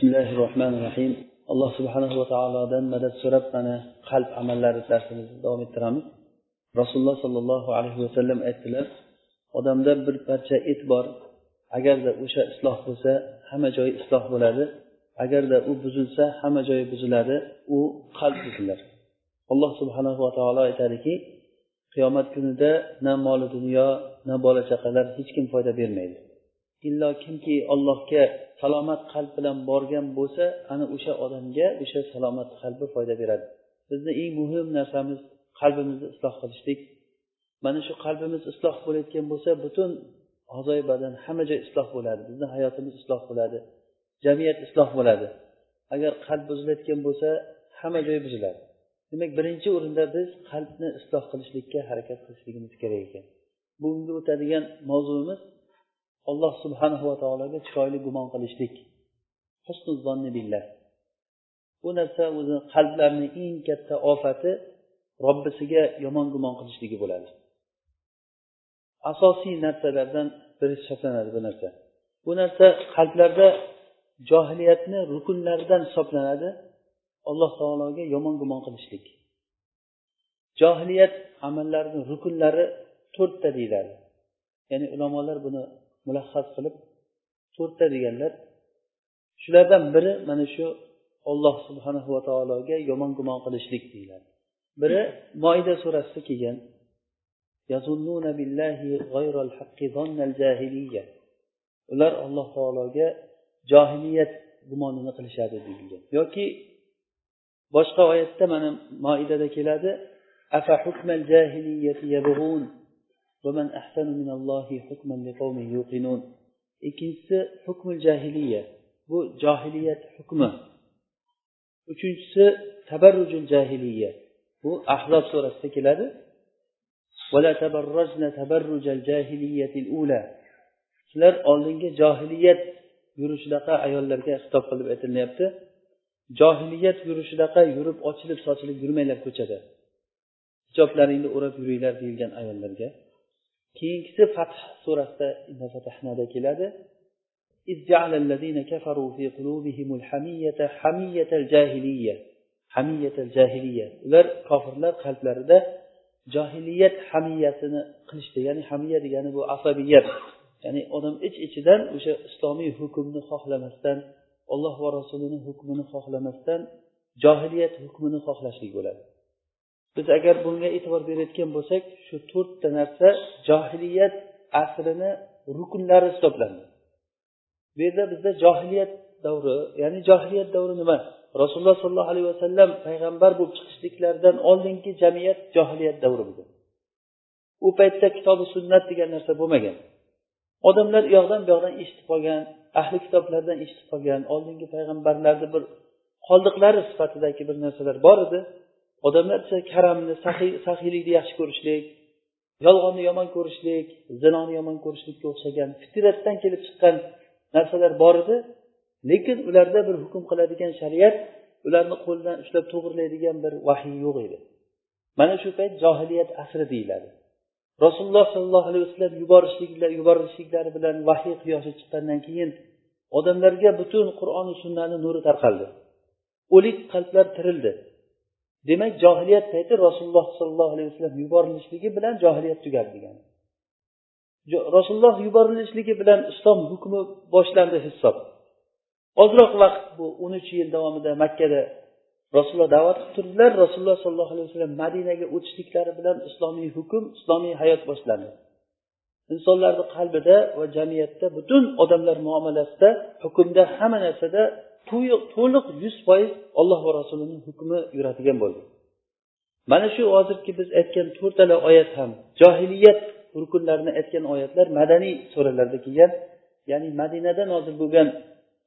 bismillahi rohmanir rohim alloh subhanahu va taolodan madad so'rab mana qalb amallari darsimizni davom ettiramiz. Rasululloh sollallohu alayhi vasallam aytdilar odamda bir parcha et bor. Agarda o'sha isloh bo'lsa hamma joyi isloh bo'ladi. Agarda u buzilsa hamma joyi buziladi. U qalb dedilar alloh subhanahu va taolo aytadiki qiyomat kunida na moli dunyo na bola chaqalar hech kim foyda bermaydi. Illo kimki allohga salomat qalb bilan borgan bo'lsa ana o'sha odamga o'sha salomat qalbi foyda beradi. Bizni eng muhim narsamiz qalbimizni isloh qilishlik. Mana shu qalbimiz isloh bo'layotgan bo'lsa butun a'zoyi badan hamma joy isloh bo'ladi. Bizni hayotimiz isloh bo'ladi. Jamiyat isloh bo'ladi. Agar qalb buzilayotgan bo'lsa hamma joy buziladi. Demak birinchi o'rinda biz qalbni isloh qilishlikka harakat qilishligimiz kerak ekan. Bugungi o'tadigan mavzuimiz alloh subhanahu va taologa chiroyli gumon qilishlik. Billah. Bu narsa o'zi qalblarni eng katta ofati robbisiga yomon gumon qilishligi bo'ladi. Asosiy narsalardan biri hisoblanadi bu narsa. Bu narsa qalblarda johiliyatni rukunlaridan hisoblanadi. Alloh taologa yomon gumon qilishlik. Johiliyat amallarini rukunlari to'rtta deyiladi. Ya'ni ulamolar buni mulahhas qilib to'rtta deganlar. Shulardan biri mana shu olloh subhanahu va taologa yomon gumon qilishlik deyiladi. Biri moida surasida kelgan. Ular alloh taologa johiliyat gumonini qilishadi deyilgan. Yoki boshqa oyatda mana moidada keladi. Ikkinchisi hukmul jahiliya bu johiliyat hukmi uchinchisi tabarrujul jahiliya bu ahzob surasida keladi sizlar oldingi johiliyat yurishidaqa ayollarga xitob qilib aytilyapti johiliyat yurishidaqa yurib ochilib sochilib yurmanglar ko'chada. Hijoblaringni o'rab yuringlar deyilgan ayollarga. keyingisi fath surasida keladi. Ular kofirlar qalblarida johiliyat hamiyatini qilishdi. Ya'ni hamiya degani bu asabiyat. Ya'ni odam ich iç ichidan o'sha islomiy hukmni xohlamasdan olloh va rasulini hukmini xohlamasdan johiliyat hukmini xohlashlik bo'ladi. Biz agar bunga e'tibor berayotgan bo'lsak shu to'rtta narsa johiliyat asrini rukunlari hisoblanadi bu yerda bizda johiliyat davri ya'ni johiliyat davri nima? Rasululloh sollallohu alayhi vasallam payg'ambar bo'lib chiqishliklaridan oldingi jamiyat johiliyat davri bo'lgan u paytda kitobi sunnat degan narsa bo'lmagan. Odamlar u yoqdan bu yoqdan eshitib qolgan ahli kitoblardan eshitib qolgan oldingi payg'ambarlarni bir qoldiqlari sifatidagi bir narsalar bor edi. Odamlar esa karamni saxiylikni yaxshi ko'rishlik yolg'onni yomon ko'rishlik zinoni yomon ko'rishlikka o'xshagan fitratdan kelib chiqqan narsalar bor edi. Lekin ularda bir hukm qiladigan shariat ularni qo'lidan ushlab to'g'irlaydigan bir vahiy yo'q edi. Mana shu payt johiliyat asri deyiladi. Rasululloh sollallohu alayhi vasallam yuborishliklar yuborilishliklari bilan vahiy quyoshi chiqqandan keyin odamlarga butun qur'oni sunnani nuri tarqaldi. O'lik qalblar tirildi. Demak johiliyat payti rasululloh sollallohu alayhi vasallam yuborilishligi bilan johiliyat tugadi degani. Rasululloh yuborilishligi bilan islom hukmi boshlandi hisob. Ozroq vaqt bu o'n uch yil davomida makkada rasululloh da'vat qilib turdilar. Rasululloh sollallohu alayhi vasallam madinaga o'tishliklari bilan islomiy hukm islomiy hayot boshlandi insonlarni qalbida va jamiyatda butun odamlar muomalasida hukmda hamma narsada to'liq yuz foiz olloh va rasulini hukmi yuradigan bo'ldi. Mana shu hozirgi biz aytgan to'rtala oyat ham johiliyat rukunlarini aytgan oyatlar madaniy suralarda kelgan ya'ni madinada nozil bo'lgan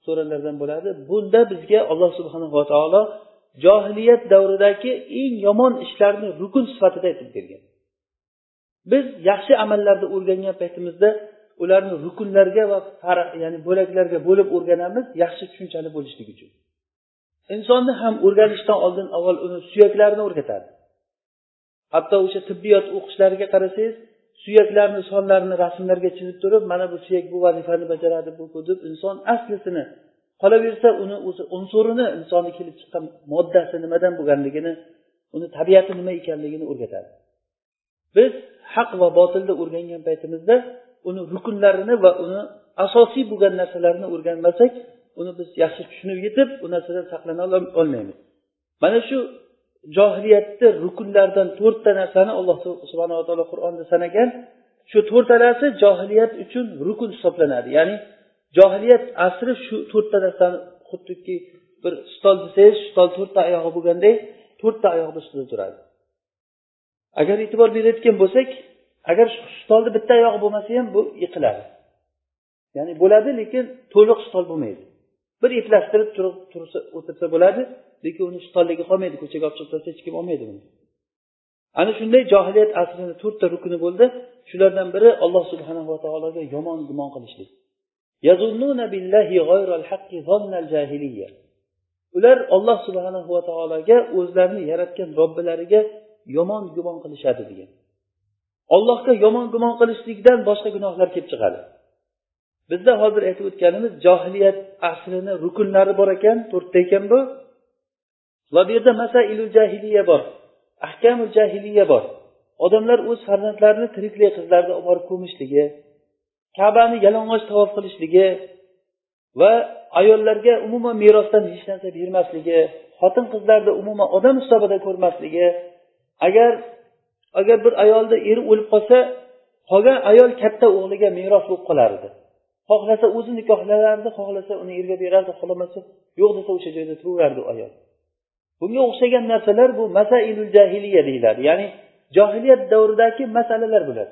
suralardan bo'ladi. Bunda bizga alloh subhanava taolo johiliyat davridagi eng yomon ishlarni rukun sifatida aytib bergan biz yaxshi amallarni o'rgangan paytimizda ularni rukunlarga va ya'ni bo'laklarga bo'lib o'rganamiz yaxshi tushunchali bo'lishlik uchun. Insonni ham o'rganishdan oldin avval uni suyaklarini o'rgatadi. Hatto o'sha tibbiyot o'qishlariga qarasangiz suyaklarni sonlarini rasmlarga chizib turib mana bu suyak bu vazifani bajaradi bu deb inson aslisini qolaversa uni o'zi unsurini insonni kelib chiqqan moddasi nimadan bo'lganligini uni tabiati nima ekanligini o'rgatadi. Biz haq va botilni o'rgangan paytimizda uni rukunlarini va uni asosiy bo'lgan narsalarini o'rganmasak uni biz yaxshi tushunib yetib u narsadan saqlana olmaymiz. Mana shu johiliyatni rukunlaridan to'rtta narsani alloh subhanava taolo qur'onda sanagan. Shu to'rtalasi johiliyat uchun rukun hisoblanadi. Ya'ni johiliyat asri shu to'rtta narsani xuddiki bir stol desangiz stol to'rtta oyog'i bo'lganday to'rtta oyoqni ustida turadi. Agar e'tibor berayotgan bo'lsak agar stolni bitta oyog'i bo'lmasa ham bu yiqiladi. Ya'ni bo'ladi lekin to'liq stol bo'lmaydi. Bir eplashtirib tursa o'tirsa bo'ladi lekin uni stolligi qolmaydi ko'chaga olib chiqib tashlasa hech kim olmaydi uni. Ana shunday johiliyat asrini to'rtta rukuni bo'ldi. Shulardan biri alloh subhanava taologa yomon gumon qilishlik. Ular olloh subhanahu va taologa o'zlarini yaratgan robbilariga yomon gumon qilishadi degan. Ollohga yomon gumon qilishlikdan boshqa gunohlar kelib chiqadi. Bizda hozir aytib o'tganimiz johiliyat asrini rukunlari bor ekan to'rtta ekan bu. Va bu yerda masailul jahiliya bor ahkamul jahiliya bor. Odamlar o'z farzandlarini tiriklay qizlarni olib borib ko'mishligi kabani yalang'och tavof qilishligi va ayollarga umuman merosdan hech narsa bermasligi xotin qizlarni umuman odam hisobida ko'rmasligi. Agar agar bir ayolni eri o'lib qolsa qolgan ayol katta o'g'liga meros bo'lib qolar edi. Xohlasa o'zi nikohlanardi xohlasa uni erga berardi xohlamasa yo'q desa o'sha joyda turaverardi ayol. Bunga o'xshagan narsalar bu masailul jahiliya deyiladi. Ya'ni johiliyat davridagi masalalar bular.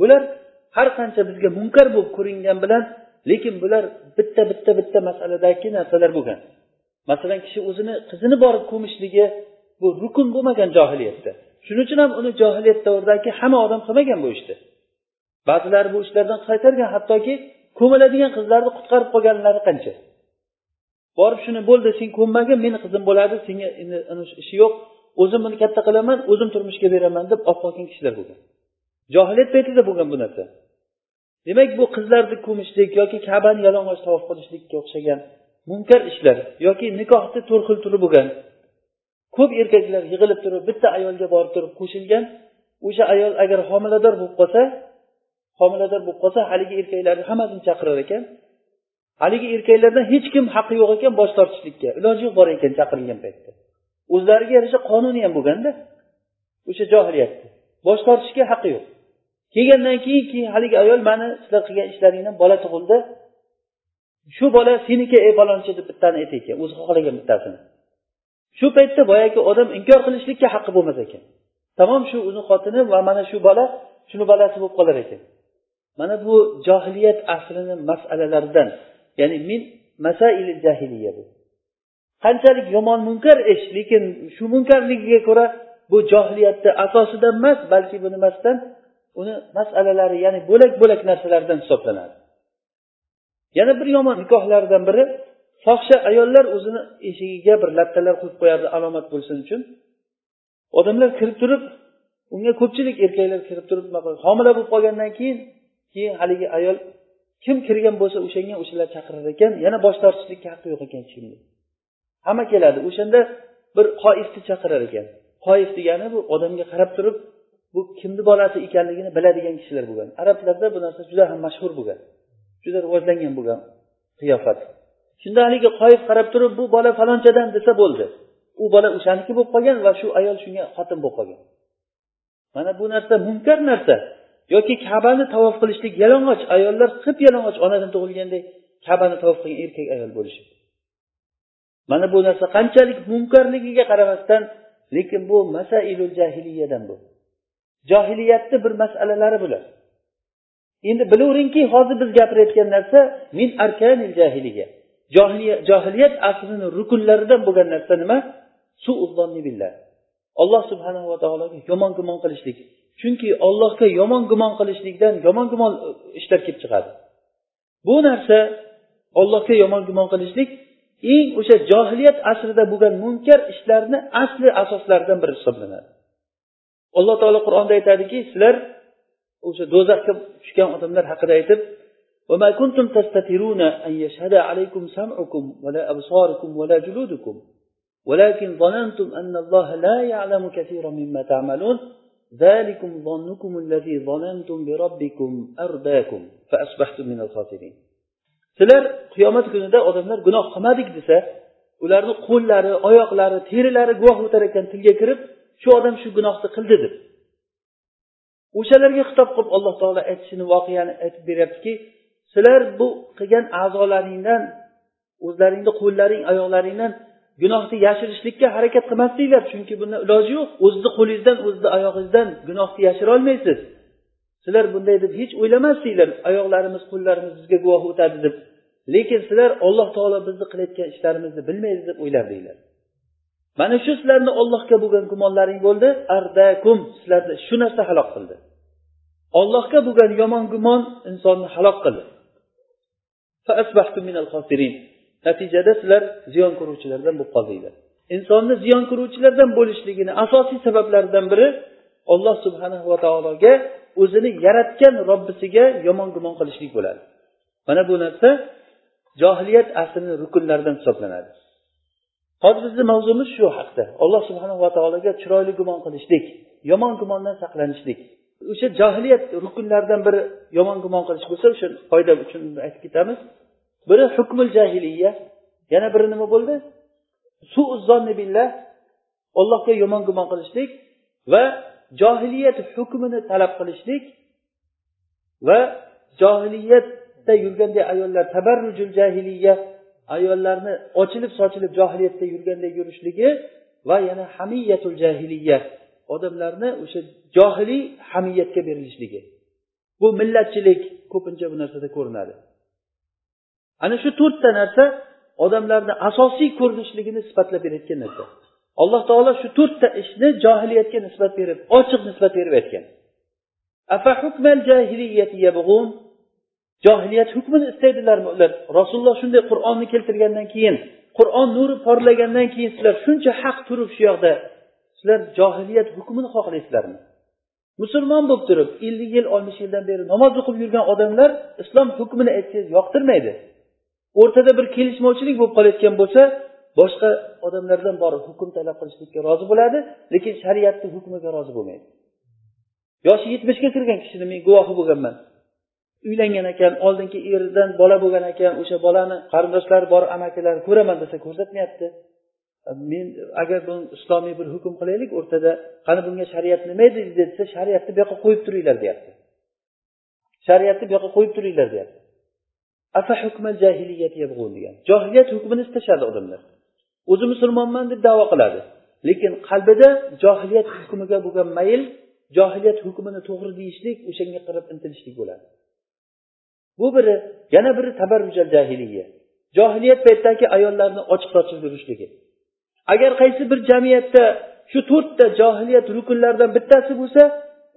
Bular har qancha bizga munkar bo'lib ko'ringan bilan lekin bular bitta bitta bitta masaladagi narsalar bo'lgan. Masalan kishi o'zini qizini borib ko'mishligi bu rukun bo'lmagan johiliyatda shuning uchun ham uni johiliyat davridagi hamma odam qilmagan bu ishni. Ba'zilari bu ishlardan qaytargan hattoki ko'miladigan qizlarni qutqarib qolganlari qancha. Borib shuni bo'ldi sen ko'mmagin meni qizim bo'ladi senga endi ishi yo'q o'zim buni katta qilaman o'zim turmushga beraman deb olib qolgan kishilar bo'lgan. Johiliyat paytida bo'lgan bu narsa. Demak bu qizlarni ko'mishlik yoki kabani yalang'och tavof qilishlikka o'xshagan munkar ishlar yoki nikohni to'rt xil turi bo'lgan ko'p erkaklar yig'ilib turib bitta ayolga borib turib qo'shilgan o'sha ayol agar homilador bo'lib qolsa homilador bo'lib qolsa haligi erkaklarni hammasini chaqirar ekan. Haligi erkaklardan hech kim haqqi yo'q ekan bosh tortishlikka. Iloji yo'q bor ekan chaqirilgan paytda. O'zlariga yarasha qonuni ham bo'lganda o'sha johiliyatda bosh tortishga haqqi yo'q. Kelgandan keyin keyin haligi ayol mani sizlar qilgan ishlaringdan bola tug'ildi. Shu bola seniki ey falonchi deb bittani aytayotgan o'zi xohlagan bittasini. Shu paytda boyagi odam inkor qilishlikka haqqi bo'lmas ekan. Tamom shu uni xotini va mana shu bola shuni bolasi bo'lib qolar ekan. Mana bu johiliyat asrini masalalaridan ya'ni min masail jahiliya bu. Qanchalik yomon munkar ish lekin shu munkarligiga ko'ra bu johiliyatni asosidan emas balki bu nimasidan uni masalalari ya'ni bo'lak bo'lak narsalardan hisoblanadi. Yana bir yomon nikohlardan biri fohisha ayollar o'zini eshigiga bir lattalar qo'yib qo'yardi alomat bo'lsin uchun. Odamlar kirib turib unga ko'pchilik erkaklar kirib turib homila bo'lib qolgandan keyin keyin haligi ayol kim kirgan bo'lsa o'shanga o'shalar chaqirar ekan yana bosh tortishlikka haqqi yo'q ekan hech kimni hamma keladi o'shanda bir qoifni chaqirar ekan. Qoif degani bu odamga qarab turib bu kimni bolasi ekanligini biladigan kishilar bo'lgan. Arablarda bu narsa juda ham mashhur bo'lgan juda rivojlangan bo'lgan qiyofat. Shunda haligi qoif qarab turib bu bola falonchadan desa bo'ldi. U bola o'shaniki bo'lib qolgan va shu ayol shunga xotin bo'lib qolgan. Mana bu narsa munkar narsa. Yoki kabani tavof qilishlik yalang'och ayollar qip yalang'och onadan tug'ilgandek kabani tavof qilgan erkak ayol bo'lishi. Mana bu narsa qanchalik munkarligiga qaramasdan lekin bu masailul jahiliyadan bu. Johiliyatni bir masalalari bular. Endi bilaveringki hozir biz gapirayotgan narsa min arkanil jahiliya. Johiliyat asrini rukunlaridan bo'lgan narsa nima? Billah. Alloh subhanava taologa yomon gumon qilishlik. Chunki ollohga yomon gumon qilishlikdan yomon gumon e, ishlar kelib chiqadi. Bu narsa ollohga yomon gumon qilishlik eng o'sha johiliyat asrida bo'lgan munkar ishlarni asli asoslaridan biri hisoblanadi. Alloh taolo qur'onda aytadiki sizlar o'sha do'zaxga tushgan odamlar haqida aytib وما كنتم تستترون أن يشهد عليكم سمعكم ولا أبصاركم ولا جلودكم ولكن ظننتم أن الله لا يعلم كثيرا مما تعملون ذلكم ظنكم الذي ظننتم بربكم أرداكم فأصبحتم من الخاسرين sizlar qiyomat kunida odamlar gunoh qilmadik desa ularni qo'llari oyoqlari terilari guvoh o'tar ekan tilga kirib shu odam shu gunohni qildi deb o'shalarga xitob qilib alloh taolo aytishini voqeani aytib beryaptiki sizlar bu qilgan a'zolaringdan o'zlaringni qo'llaring oyoqlaringdan gunohni yashirishlikka harakat qilmasdinglar. Chunki bundan iloji yo'q. O'zizni qo'lingizdan o'zizni oyog'ingizdan gunohni yashirolmaysiz. Sizlar bunday deb hech o'ylamasdinglar. Oyoqlarimiz qo'llarimiz bizga guvoh o'tadi deb. Lekin sizlar olloh taolo bizni qilayotgan ishlarimizni bilmaydi deb o'ylardinglar. Mana shu sizlarni ollohga bo'lgan gumonlaring bo'ldi. Ardakum. Sizlarni shu narsa halok qildi. Ollohga bo'lgan yomon gumon insonni halok qildi. Natijada sizlar ziyon ko'ruvchilardan bo'lib qoldinglar. Insonni ziyon ko'ruvchilardan bo'lishligini asosiy sabablaridan biri olloh subhana va taologa o'zini yaratgan robbisiga yomon gumon qilishlik bo'ladi. Mana bu narsa johiliyat asrini rukunlaridan hisoblanadi. Hozir bizni mavzumiz shu haqda. Alloh subhanava taologa chiroyli gumon qilishlik yomon gumondan saqlanishlik. O'sha johiliyat rukunlaridan biri yomon gumon qilish bo'lsa o'sha foyda uchun aytib ketamiz. Biri hukmul jahiliya yana biri nima bo'ldi? Billah ollohga yomon gumon qilishlik va johiliyat hukmini talab qilishlik va johiliyatda yurganday ayollar tabarrujul jahiliya ayollarni ochilib sochilib johiliyatda yurganday yurishligi va yana hamiyatul jahiliya. Odamlarni o'sha johiliy hamiyatga berilishligi. Bu millatchilik ko'pincha bu narsada ko'rinadi. Ana shu to'rtta narsa odamlarni asosiy ko'rinishligini sifatlab berayotgan narsa. Alloh taolo shu to'rtta ishni johiliyatga nisbat berib ochiq nisbat berib aytgan. Johiliyat hukmini istaydilarmi? Ular rasululloh shunday qur'onni keltirgandan keyin qur'on nuri porlagandan keyin sizlar shuncha haq turib shu yoqda sizlar johiliyat hukmini xohlaysizlarmi? Musulmon bo'lib turib ellik yil oltmish yildan beri namoz o'qib yurgan odamlar islom hukmini aytsangiz yoqtirmaydi. O'rtada bir kelishmovchilik bo'lib qolayotgan bo'lsa boshqa odamlardan borib hukm talab qilishlikka rozi bo'ladi lekin shariatni hukmiga rozi bo'lmaydi. Yoshi yetmishga kirgan kishini men guvohi bo'lganman. Uylangan ekan oldingi eridan bola bo'lgan ekan o'sha bolani qarindoshlari bor amakilari ko'raman desa ko'rsatmayapti. Men agar bu islomiy bir hukm qilaylik o'rtada qani bunga shariat nima edi desa shariatni bu yoqqa qo'yib turinglar deyapti. Shariatni bu yoqqa qo'yib turinglar deyapti. Degan. Johiliyat hukmini istashadi odamlar. O'zi musulmonman deb davo qiladi. Lekin qalbida johiliyat hukmiga bo'lgan mayl johiliyat hukmini to'g'ri deyishlik o'shanga qarab intilishlik bo'ladi. Bu biri yana biri tabarrujal jahiliya. Johiliyat paytidagi ayollarni ochiq sochib yurishligi agar qaysi bir jamiyatda shu to'rtta johiliyat rukunlaridan bittasi bo'lsa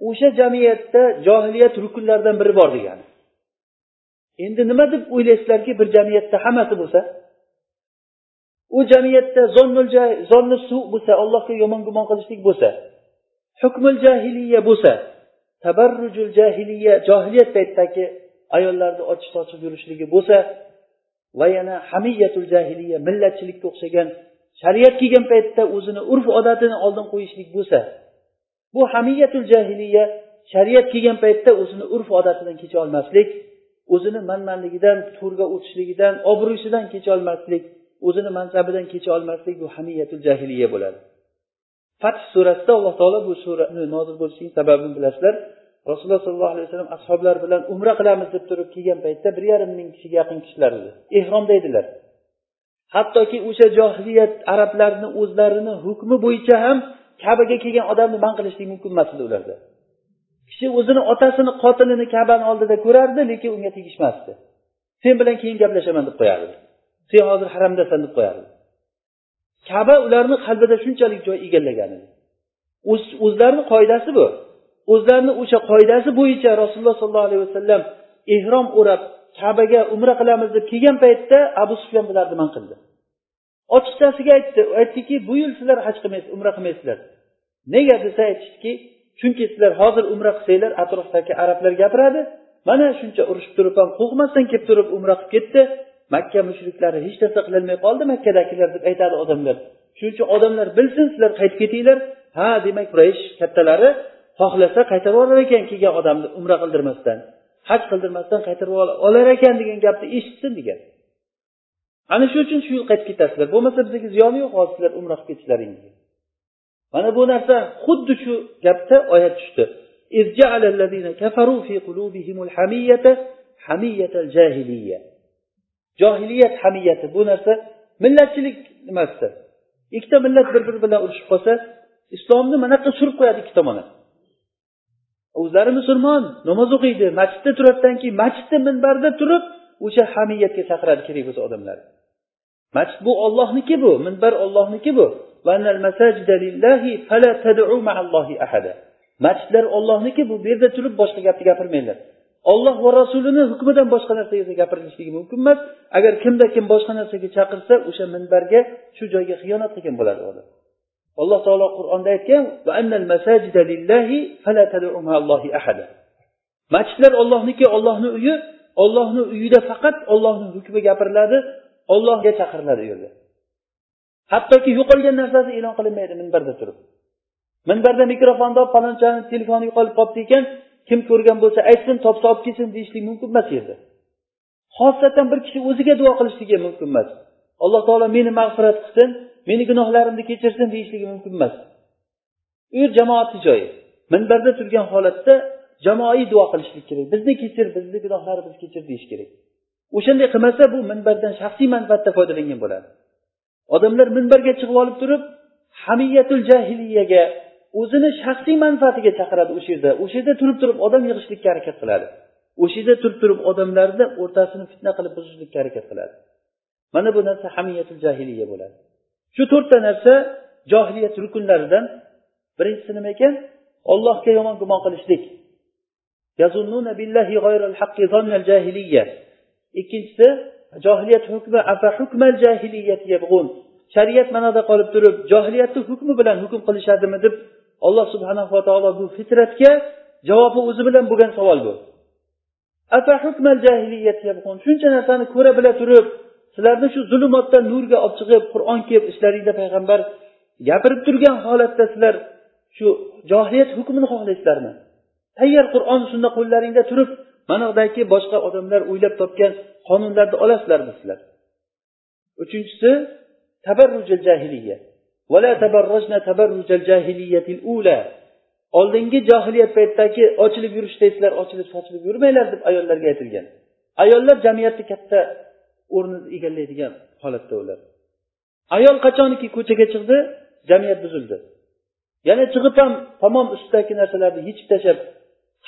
o'sha jamiyatda johiliyat rukunlaridan biri bor degani. Endi nima deb o'ylaysizlarki bir jamiyatda hammasi bo'lsa? U jamiyatda zonni su bo'lsa allohga yomon gumon qilishlik bo'lsa hukmul jahiliya bo'lsa tabarrujul jahiliya johiliyat paytidagi ayollarni ochiq sochib yurishligi bo'lsa va yana hamiyatul jahiliya millatchilikka o'xshagan shariat kelgan paytda o'zini urf odatini oldin qo'yishlik bo'lsa bu hamiyatul jahiliya shariat kelgan paytda o'zini urf odatidan kecha olmaslik o'zini manmanligidan to'rga o'tishligidan obro'sidan kecha olmaslik o'zini mansabidan kecha olmaslik bu hamiyatul jahiliya bo'ladi. Fath surasida alloh taolo bu surani nozil bo'lishining sababini bilasizlar. Rasululloh sollallohu alayhi vasallam ashoblar bilan umra qilamiz deb turib kelgan paytda bir yarim ming kishiga yaqin kishilar edi. Ehromda edilar. Hattoki o'sha johiliyat arablarni o'zlarini hukmi bo'yicha ham kabaga kelgan odamni man qilishlik mumkin emas edi ularda. Kishi o'zini otasini qotilini kabani oldida ko'rardi lekin unga tegishmasdi. Sen bilan keyin gaplashaman deb qo'yardi. Sen hozir haramdasan deb qo'yardi. Kaba ularni qalbida shunchalik joy egallagan edi. O'zlarini qoidasi bu. O'zlarini o'sha qoidasi bo'yicha rasululloh sollallohu alayhi vasallam ehrom o'rab kabaga umra qilamiz deb kelgan paytda abu sufyan bularni man qildi. Ochiqchasiga aytdi aytdiki bu yil sizlar haj qilmaysiz umra qilmaysizlar. Nega? desa aytishdiki chunki sizlar hozir umra qilsanglar atrofdagi arablar gapiradi mana shuncha urushib turib ham qo'rqmasdan kelib turib umra qilib ketdi. Makka mushriklari hech narsa qilolmay qoldi makkadagilar deb aytadi odamlar. Shuning uchun odamlar bilsin sizlar qaytib ketinglar. Ha demak quraysh kattalari xohlasa qaytarib yuborar ekan kelgan odamni umra qildirmasdan. Haj qildirmasdan qaytarib olar ekan degan gapni eshitsin degan. Ana shu uchun shu yil qaytib ketasizlar. Bo'lmasa bizga ziyoni yo'q hozir sizlar umra qilib ketishlaringizga mana bu narsa xuddi shu gapda oyat tushdi. Johiliyat hamiyati bu narsa millatchilik nimasida ikkita millat bir biri bilan urushib qolsa islomni mana surib qo'yadi ikki tomoni. O'zlari musulmon namoz o'qiydi masjidda turadidan keyin masjidda minbarda turib o'sha hamiyatga chaqiradi kerak bo'lsa odamlar. Masjid bu ollohniki bu minbar ollohniki bu. Masjidlar ollohniki bu bu yerda turib boshqa gapni gapirmanglar. Olloh va rasulini hukmidan boshqa narsaga gapirilishligi mumkin emas. Agar kimda kim boshqa narsaga chaqirsa o'sha minbarga shu joyga xiyonat qilgan bo'ladi odam. Alloh taolo qur'onda aytgan masjidlar ollohniki ollohni uyi ollohni uyida faqat ollohni hukmi gapiriladi ollohga chaqiriladi u yerda hattoki yo'qolgan narsasi e'lon qilinmaydi minbarda turib. Minbarda mikrofonni olib palonchani telefoni yo'qolib qolibdi ekan kim ko'rgan bo'lsa aytsin topsa olib kelsin deyishlik mumkin emas u yerda. Xosatan bir kishi o'ziga duo qilishligi mumkin emas. Alloh taolo meni mag'firat qilsin meni gunohlarimni kechirsin deyishligi mumkin emas. U yer jamoatni joyi. Minbarda turgan holatda jamoaviy duo qilishlik kerak. Bizni kechir bizni gunohlarimizni kechir deyish kerak. O'shanday qilmasa bu minbardan shaxsiy manfaatda foydalangan bo'ladi. Odamlar minbarga chiqib olib turib hamiyatul jahiliyaga o'zini shaxsiy manfaatiga chaqiradi o'sha yerda. O'sha yerda turib turib odam yig'ishlikka harakat qiladi. O'sha yerda turib turib odamlarni o'rtasini fitna qilib buzishlikka harakat qiladi. Mana bu narsa hamiyatul jahiliya bo'ladi. Shu to'rtta narsa johiliyat rukunlaridan birinchisi nima ekan? Ollohga yomon gumon qilishlik. Ikkinchisi johiliyat hukmi hukmal jahiliyat yabg'un shariat manoda qolib turib johiliyatni hukmi bilan hukm qilishadimi deb alloh subhanava taolo bu fitratga javobi o'zi bilan bo'lgan savol bu. Hukmal jahiliyat yabg'un shuncha narsani ko'ra bila turib sizlarni shu zulmatdan nurga olib chiqib qur'on kelib ishlaringda payg'ambar gapirib turgan holatda sizlar shu johiliyat hukmini xohlaysizlarmi? Tayyor qur'on sunna qo'llaringda turib mana boshqa odamlar o'ylab topgan qonunlarni olasizlarmi sizlar? Uchinchisi tabarrujal jahiliya. Oldingi johiliyat paytidagi ochilib yurishdaysizlar ochilib sochilib yurmanglar deb ayollarga aytilgan. Ayollar jamiyatni katta o'rnini egallaydigan holatda ular. Ayol qachoniki ko'chaga chiqdi jamiyat buzildi. Yana chiqib ham tamom ustidagi narsalarni yechib tashlab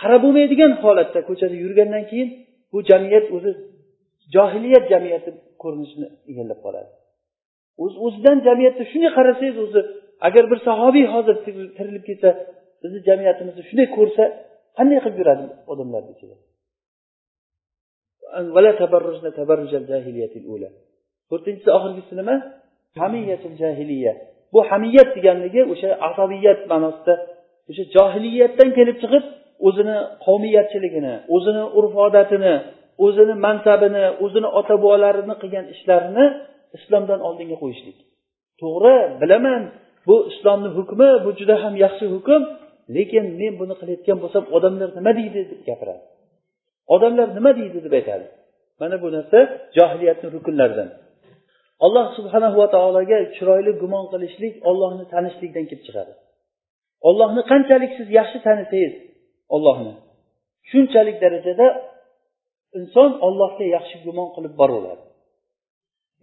qarab bo'lmaydigan holatda ko'chada yurgandan keyin bu jamiyat o'zi johiliyat jamiyati ko'rinishini egallab qoladi. O'z o'zidan jamiyatda shunday qarasangiz o'zi agar bir sahobiy hozir tirilib ketsa bizni jamiyatimizni shunday ko'rsa qanday qilib yuradi odamlarni ichida to'rtinchisi oxirgisi nima? Hamiyatul jahiliya. Bu hamiyat deganligi o'sha asabiyat ma'nosida o'sha johiliyatdan kelib chiqib o'zini qavmiyatchiligini o'zini urf odatini o'zini mansabini o'zini ota bobolarini qilgan ishlarini islomdan oldinga qo'yishlik. To'g'ri bilaman bu islomni hukmi bu juda ham yaxshi hukm lekin men buni qilayotgan bo'lsam odamlar nima deydi deb gapiradi. Odamlar nima deydi deb aytadi. Mana bu narsa johiliyatni rukunlaridan. Alloh subhanahu va taologa chiroyli gumon qilishlik ollohni tanishlikdan kelib chiqadi. Ollohni qanchalik siz yaxshi tanisangiz ollohni shunchalik darajada inson ollohga yaxshi gumon qilib boraveradi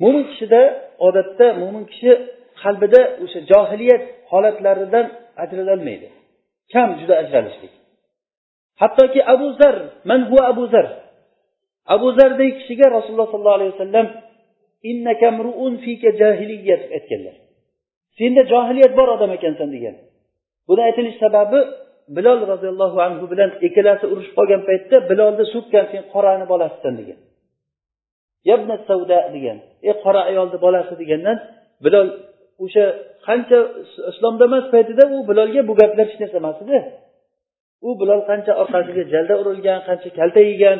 mo'min kishida odatda mo'min kishi qalbida o'sha johiliyat holatlaridan ajralolmaydi. Kam juda ajralishlik. Hattoki abu zar man huva abu zar. Abu zardek kishiga rasululloh sollallohu alayhi vasallam aytganlar. Senda johiliyat bor odam ekansan degan. Buni aytilish sababi bilol roziyallohu anhu bilan ikkalasi urushib qolgan paytda bilolni so'kkan sen qorani bolasisan degan. Yabna savda degan. Ey qora ayolni bolasi degandan bilol o'sha qancha islomda emas paytida u bilolga bu gaplar hech narsa emas edi. U bilan qancha orqasiga jalda urilgan qancha kalta yegan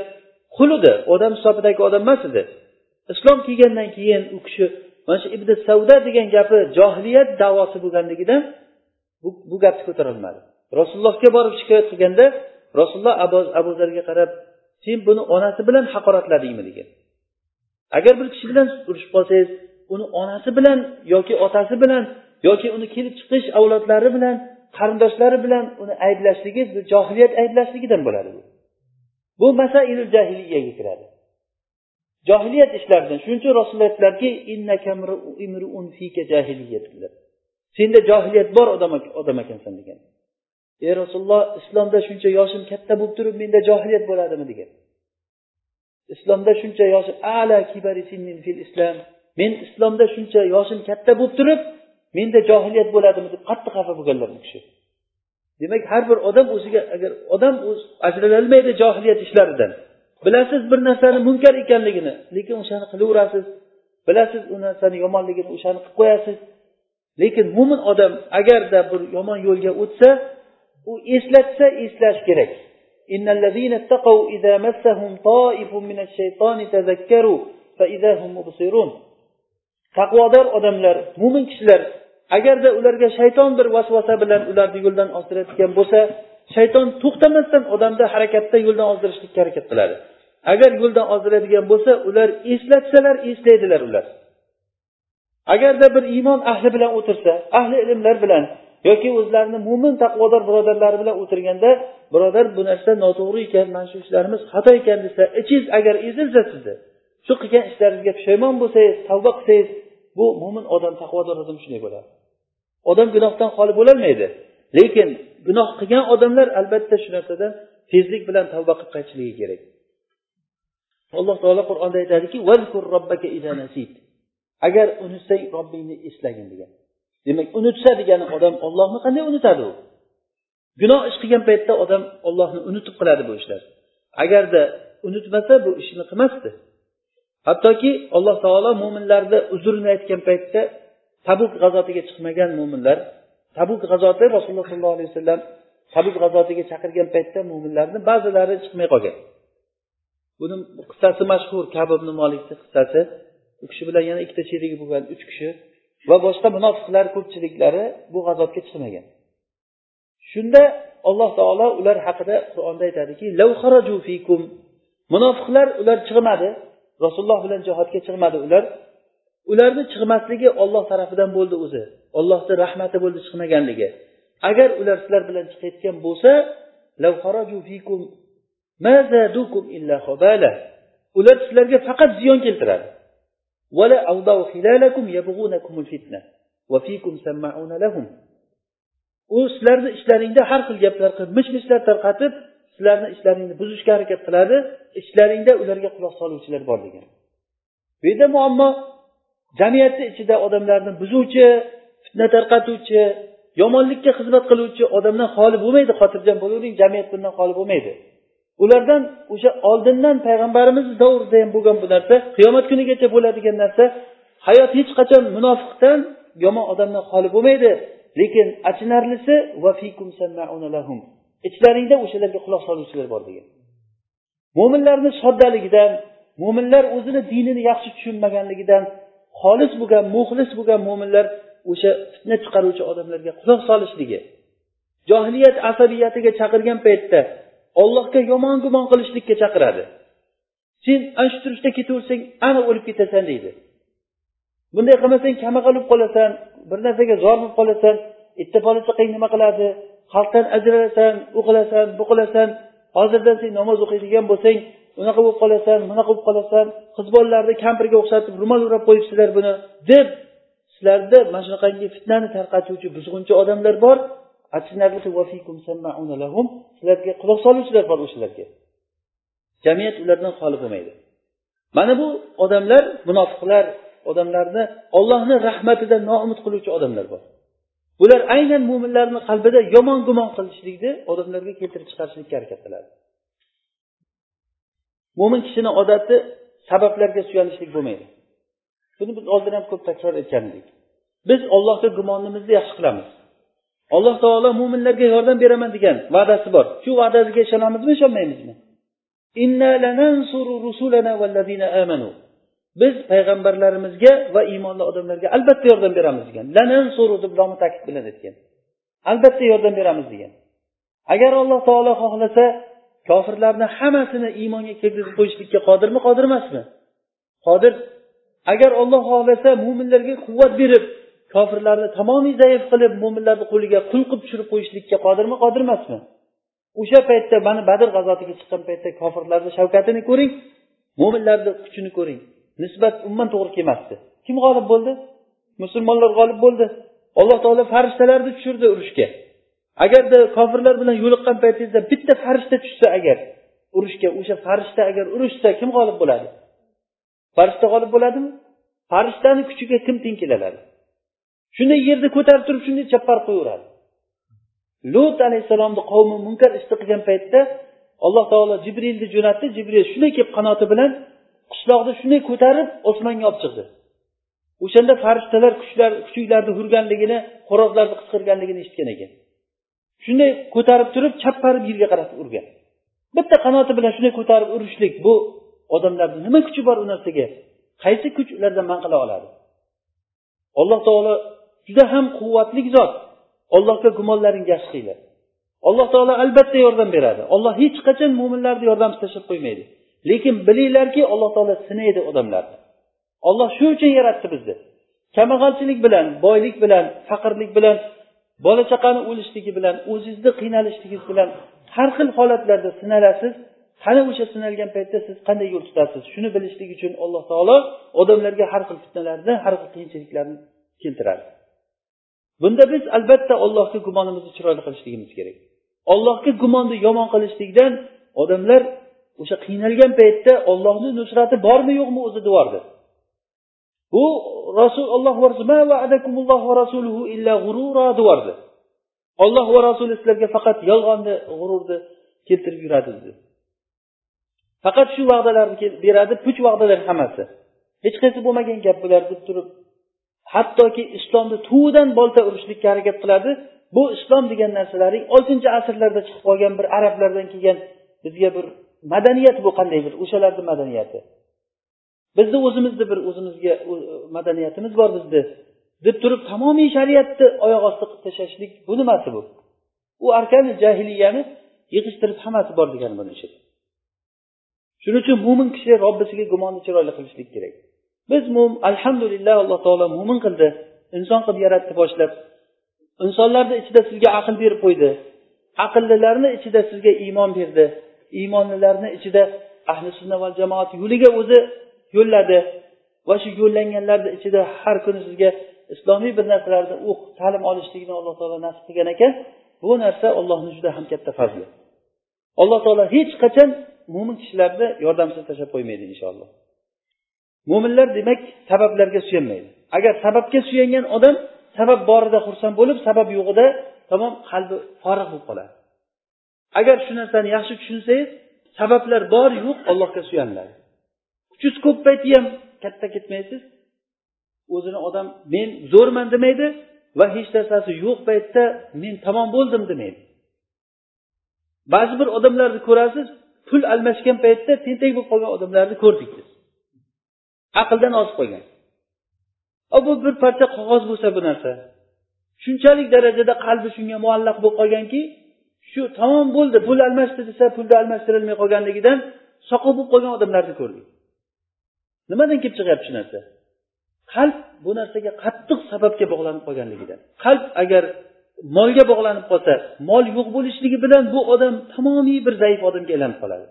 qul edi odam hisobidagi odam emas edi. Islom kelgandan keyin u kishi mana shu ibn savda degan gapi johiliyat davosi bo'lganligidan bu, bu gapni ko'tarolmadi. Rasulullohga borib shikoyat qilganda rasululloh abu zarga qarab sen buni onasi bilan haqoratladingmi? degan. Agar bir kishi bilan urushib qolsangiz uni onasi bilan yoki otasi bilan yoki uni kelib chiqish avlodlari bilan qarindoshlari bilan uni ayblashligi bu johiliyat ayblashligidan bo'ladi bu. Bu masailul jahiliyaga kiradi. Johiliyat ishlaridan shuning uchun rasululloh aytdilarki senda johiliyat bor odam odam ekansan degan. Ey rasululloh islomda shuncha yoshim katta bo'lib turib menda johiliyat bo'ladimi? degan. Islomda shuncha yoshim ala kibari fil islom men islomda shuncha yoshim katta bo'lib turib menda johiliyat bo'ladimi deb qattiq xafa bo'lganlar bu kishi. Demak har bir odam o'ziga agar odam ajralolmaydi johiliyat ishlaridan bilasiz bir narsani munkar ekanligini lekin o'shani qilaverasiz bilasiz u narsani yomonligini o'shani qilib qo'yasiz. Lekin mo'min odam agarda bir yomon yo'lga o'tsa u eslatsa eslash kerak. Taqvodor odamlar mo'min kishilar agarda ularga shayton bir vasvasa bilan ularni yo'ldan ozdirayotgan bo'lsa shayton to'xtamasdan odamni harakatda yo'ldan ozdirishlikka harakat qiladi. Agar yo'ldan ozdiradigan bo'lsa ular eslatsalar eslaydilar ular. Agarda bir iymon ahli bilan o'tirsa ahli ilmlar bilan yoki o'zlarini mo'min taqvodor birodarlari bilan o'tirganda birodar bu narsa noto'g'ri ekan mana shu ishlarimiz xato ekan desa e, ichingiz agar ezilsa sizni shu qilgan ishlaringizga pushaymon bo'lsangiz tavba qilsangiz bu mo'min odam taqvodor odam shunday bo'ladi. Odam gunohdan xoli bo'lolmaydi lekin gunoh qilgan odamlar albatta shu narsadan tezlik bilan tavba qilib qaytishligi kerak. Alloh taolo qur'onda aytadiki agar unutsang robbingni eslagin degan. Demak unutsa degani odam ollohni qanday unutadi u? Gunoh ish qilgan paytda odam ollohni unutib qiladi bu ishlar. Agarda unutmasa bu ishni qilmasdi. Hattoki alloh taolo mo'minlarni uzrini aytgan paytda tabuk g'azotiga chiqmagan mo'minlar tabuk g'azoti rasululloh sollallohu alayhi vasallam tabuk g'azotiga chaqirgan paytda mo'minlarni ba'zilari chiqmay qolgan. Buni qissasi mashhur kab ibn molikni qissasi. U kishi bilan yana ikkita sherigi bo'lgan uch kishi va boshqa munofiqlar ko'pchiliklari bu g'azotga chiqmagan. Shunda alloh taolo ular haqida qur'onda aytadiki munofiqlar ular chiqmadi. Rasululloh bilan jihodga chiqmadi ular. Ularni chiqmasligi olloh tarafidan bo'ldi o'zi. Ollohni rahmati bo'ldi chiqmaganligi. Agar ular sizlar bilan chiqayotgan bo'lsa ular sizlarga faqat ziyon keltiradi. U sizlarni ishlaringda har xil gaplar qilib mish mishlar tarqatib sizlarni ishlaringni buzishga harakat qiladi ishlaringda ularga quloq soluvchilar bor degan. Bu yerda muammo jamiyatni ichida odamlarni buzuvchi fitna tarqatuvchi yomonlikka xizmat qiluvchi odamdan xoli bo'lmaydi xotirjam bo'lavering jamiyat bundan xoli bo'lmaydi. Ulardan o'sha oldindan payg'ambarimiz davrida ham bo'lgan bu narsa qiyomat kunigacha bo'ladigan narsa hayot hech qachon munofiqdan yomon odamdan xoli bo'lmaydi. Lekin achinarlisi ichlaringda o'shalarga quloq soluvchilar bor degan. Mo'minlarni soddaligidan mo'minlar o'zini dinini yaxshi tushunmaganligidan xolis bo'lgan muxlis bo'lgan mo'minlar o'sha fitna chiqaruvchi odamlarga quloq solishligi. Johiliyat asabiyatiga chaqirgan paytda ollohga yomon gumon qilishlikka chaqiradi. Sen ana shu turishda ketaversang ana o'lib ketasan deydi. Bunday qilmasang kambag'al bo'lib qolasan bir narsaga zor bo'lib qolasan erta polisi qilsang nima qiladi? Xalqdan ajralasan u qilasan bu qilasan hozirdan sen namoz o'qiydigan bo'lsang unaqa bo'lib qolasan bunaqa bo'lib qolasan qiz bolalarni kampirga o'xshatib ro'mol o'rab qo'yibsizlar buni deb sizlarda mana shunaqangi fitnani tarqatuvchi buzg'unchi odamlar bor. Sizlarga quloq soluvchilar bor o'shalarga. Jamiyat ulardan xoli bo'lmaydi. Mana bu odamlar munofiqlar odamlarni ollohni rahmatidan noumid qiluvchi odamlar bor. Bular aynan mo'minlarni qalbida yomon gumon qilishlikni odamlarga keltirib chiqarishlikka harakat qiladi mo'min kishini odati sabablarga suyanishlik bo'lmaydi. Buni biz oldin ham ko'p takror aytgan edik biz ollohga gumonimizni yaxshi qilamiz. Alloh taolo mo'minlarga yordam beraman degan va'dasi bor. Shu va'dasiga ishonamizmi ishonmaymizmi? Biz payg'ambarlarimizga va iymonli odamlarga albatta yordam beramiz degan. Lanansuru deb nomi ta'kid bilan aytgan albatta yordam beramiz degan. Agar alloh taolo xohlasa kofirlarni hammasini iymonga kirgizib qo'yishlikka qodirmi qodir emasmi? Qodir. Agar olloh xohlasa mo'minlarga quvvat berib kofirlarni tamomiy zaif qilib mo'minlarni qo'liga qul qilib tushirib qo'yishlikka qodirmi qodir emasmi? O'sha paytda mana badr g'azotiga chiqqan paytda kofirlarni shavkatini ko'ring mo'minlarni kuchini ko'ring. Nisbat umuman to'g'ri kelmasdi. Kim g'olib bo'ldi? Musulmonlar g'olib bo'ldi. Alloh taolo farishtalarni tushirdi urushga. Agarda kofirlar bilan yo'liqqan paytingizda bitta farishta tushsa agar urushga o'sha farishta agar urushsa kim g'olib bo'ladi? Farishta g'olib bo'ladimi? Farishtani kuchiga kim teng kela shunday yerda ko'tarib turib shunday chapparib qo'yaveradi. Lut alayhissalomni qavmi munkar ishni qilgan paytda alloh taolo jibrilni jo'natdi. Jibril shunday kelib qanoti bilan qishloqni shunday ko'tarib osmonga olib chiqdi. O'shanda farishtalar kuchlar kuchuklarni hurganligini xo'rozlarni qichqirganligini eshitgan ekan. Shunday ko'tarib turib chapparib yerga qarab urgan. Bitta qanoti bilan shunday ko'tarib urishlik bu odamlarni nima kuchi bor u narsaga? Qaysi kuch ulardan man qila oladi? Alloh taolo juda ham quvvatli zot. Ollohga gumonlaringni yaxshi qilinglar alloh taolo albatta yordam beradi. Olloh hech qachon mo'minlarni yordamsiz tashlab qo'ymaydi. Lekin bilinglarki alloh taolo sinaydi odamlarni olloh shu uchun yaratdi bizni. Kambag'alchilik bilan boylik bilan faqirlik bilan bola chaqani o'lishligi bilan o'zingizni qiynalishligingiz bilan har xil holatlarda sinalasiz qani o'sha sinalgan paytda siz qanday yo'l tutasiz? Shuni bilishlik uchun alloh taolo odamlarga har xil fitnalarni har xil qiyinchiliklarni keltiradi. Bunda biz albatta allohga gumonimizni chiroyli qilishligimiz kerak. Ollohga gumonni yomon qilishlikdan odamlar o'sha qiynalgan paytda ollohni nusrati bormi yo'qmi o'zi devordi bu rasul olloh deyordi olloh va rasuli sizlarga faqat yolg'onni g'ururni keltirib yuradi dedi faqat shu va'dalarni beradi puch va'dalar hammasi. Hech qaysi bo'lmagan gap bular deb turib hattoki islomni tuvidan bolta urishlikka harakat qiladi bu islom degan narsalaring oltinchi asrlarda chiqib qolgan bir arablardan kelgan bizga bir madaniyat bu qanday bir o'shalarni madaniyati. Bizni o'zimizni bir o'zimizga madaniyatimiz bor bizni deb turib tamomiy shariatni oyoq osti qilib tashlashlik bu nimasi bu? U arkani jahiliyani yig'ishtirib hammasi bor degani buni ishi shuning uchun mo'min kishi robbisiga gumonni chiroyli qilishlik kerak. Biz alhamdulillah alloh taolo mo'min qildi inson qilib yaratdi boshlab. Insonlarni ichida sizga aql berib qo'ydi aqllilarni ichida sizga iymon berdi. Iymonlilarni ichida ahli sunna va jamoat yo'liga o'zi yo'lladi. Va shu yo'llanganlarni ichida har kuni sizga islomiy bir narsalarni o'qib ta'lim olishlikni alloh taolo nasib qilgan ekan. Bu narsa ollohni juda ham katta fazli. Alloh taolo hech qachon mo'min kishilarni yordamsiz tashlab qo'ymaydi inshaalloh. Mo'minlar demak sabablarga suyanmaydi. Agar sababga suyangan odam sabab borida xursand bo'lib sabab yo'g'ida tamom qalbi forig' bo'lib qoladi. Agar shu narsani yaxshi tushunsangiz sabablar bor yo'q allohga suyaniladi kuchingiz ko'p payti ham katta ketmaysiz. O'zini odam men zo'rman demaydi va hech narsasi yo'q paytda men tamom bo'ldim demaydi. Ba'zi bir odamlarni ko'rasiz pul almashgan paytda tentak bo'lib qolgan odamlarni ko'rdik biz. Aqldan ozib qolgan. Bu bir parcha qog'oz bo'lsa bu narsa shunchalik darajada qalbi shunga muallaq bo'lib qolganki shu tamom bo'ldi pul almashdi desa pulni almashtirilmay qolganligidan soqov bo'lib qolgan odamlarni ko'rdik nimadan kelib chiqyapti shu narsa? Qalb bu narsaga qattiq sababga bog'lanib qolganligidan. Qalb agar molga bog'lanib qolsa mol yo'q bo'lishligi bilan bu odam tamomiy bir zaif odamga aylanib qoladi.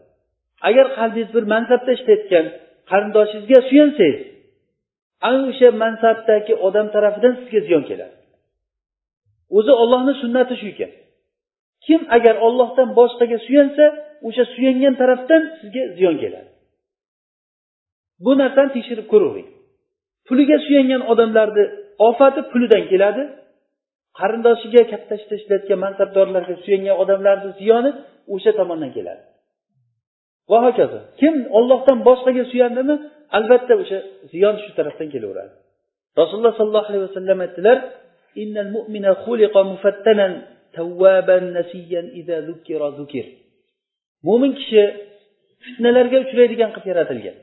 Agar qalbingiz bir mansabda ishlayotgan qarindoshingizga suyansangiz ana o'sha mansabdagi odam tarafidan sizga ziyon keladi. O'zi ollohni sunnati shu ekan. Kim agar ollohdan boshqaga suyansa o'sha suyangan tarafdan sizga ziyon keladi. Bu narsani tekshirib ko'ravering. Puliga suyangan odamlarni ofati pulidan keladi. Qarindoshiga katta ishda ishlayotgan mansabdorlarga suyangan odamlarni ziyoni o'sha tomondan keladi. Va hokazo kim ollohdan boshqaga suyandimi albatta o'sha ziyon shu tarafdan kelaveradi. Rasululloh sollallohu alayhi vasallam aytdilar innal nasiyan idza zukira zukir. Mo'min kishi fitnalarga uchraydigan qilib yaratilgan.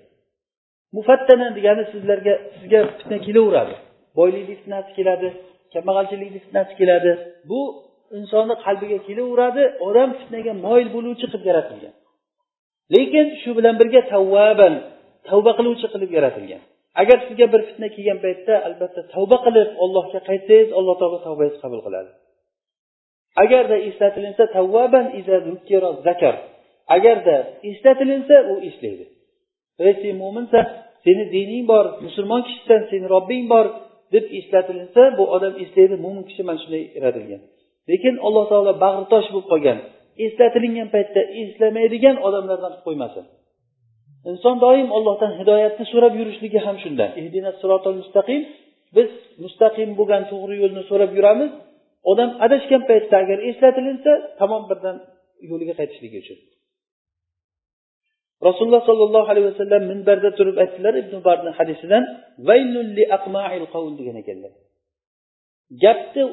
Mufattana degani sizlarga sizga fitna kelaveradi. Boylikni fitnasi keladi kambag'alchilikni fitnasi keladi. Bu insonni qalbiga kelaveradi odam fitnaga moyil bo'luvchi qilib yaratilgan. Lekin shu bilan birga tavvaban tavba qiluvchi qilib yaratilgan. Agar sizga bir fitna kelgan paytda albatta tavba qilib allohga qaytsangiz alloh taolo tavbangizni qabul qiladi. Agarda eslatilinsa tavvaban zakar. Agarda eslatilinsa u eslaydi ey sen mo'minsan seni dining bor musulmon kishisan seni robbing bor deb eslatilinsa bu odam eslaydi mo'min kishi mana shunday yaratilgan lekin alloh taolo bag'ritosh bo'lib qolgan. Eslatilingan paytda eslamaydigan odamlardan qilib qo'ymasin. Inson doim ollohdan hidoyatni so'rab yurishligi ham shundan mustaqim biz mustaqim bo'lgan to'g'ri yo'lni so'rab yuramiz odam adashgan paytda agar eslatilinsa tamom birdan yo'liga qaytishligi uchun. Rasululloh sollallohu alayhi vasallam minbarda turib aytdilar ibn barni hadisidan degan ekanlar. Gapni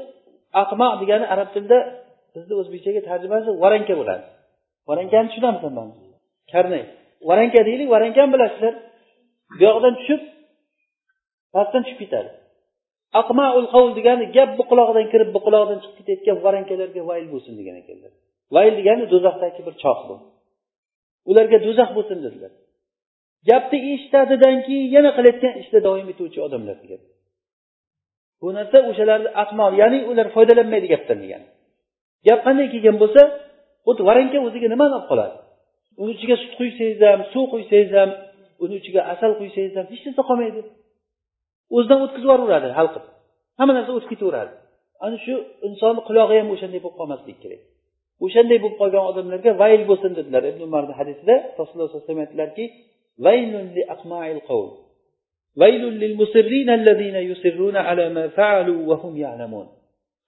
aqma degani arab tilida bizni o'zbekchaga tarjimasi varanka bo'ladi. Varankani hammamiz? karnay varanka deylik varankani bilasizlar. Bu yoqdan tushib pastdan tushib ketadi. Aqmaul qavl degani gap bu qulog'idan kirib bu qulog'idan chiqib ketayotgan varankalarga vayl bo'lsin degan ekanlar. Vayl degani do'zaxdagi bir choq bu. Ularga do'zax bo'lsin dedilar. Gapni eshitadidan keyin yana qilayotgan ishda davom etuvchi odamlar degan. Bu narsa o'shalarni aqmol ya'ni ular foydalanmaydi gapdan degani. Gap qanday kelgan bo'lsa xuddi varanka o'ziga nimani olib qoladi? Uni ichiga sut quysangiz ham suv quysangiz ham uni ichiga asal quysangiz ham hech narsa qolmaydi. O'zidan o'tkazib yuboraveradi hal qilib. Hamma narsa o'tib ketaveradi. Ana shu insonni qulog'i ham o'shanday bo'lib qolmasligi kerak. O'shanday bo'lib qolgan odamlarga vayl bo'lsin dedilar ibn umarni hadisida. Rasululloh sallallohu alayhi vasallam aytdilarki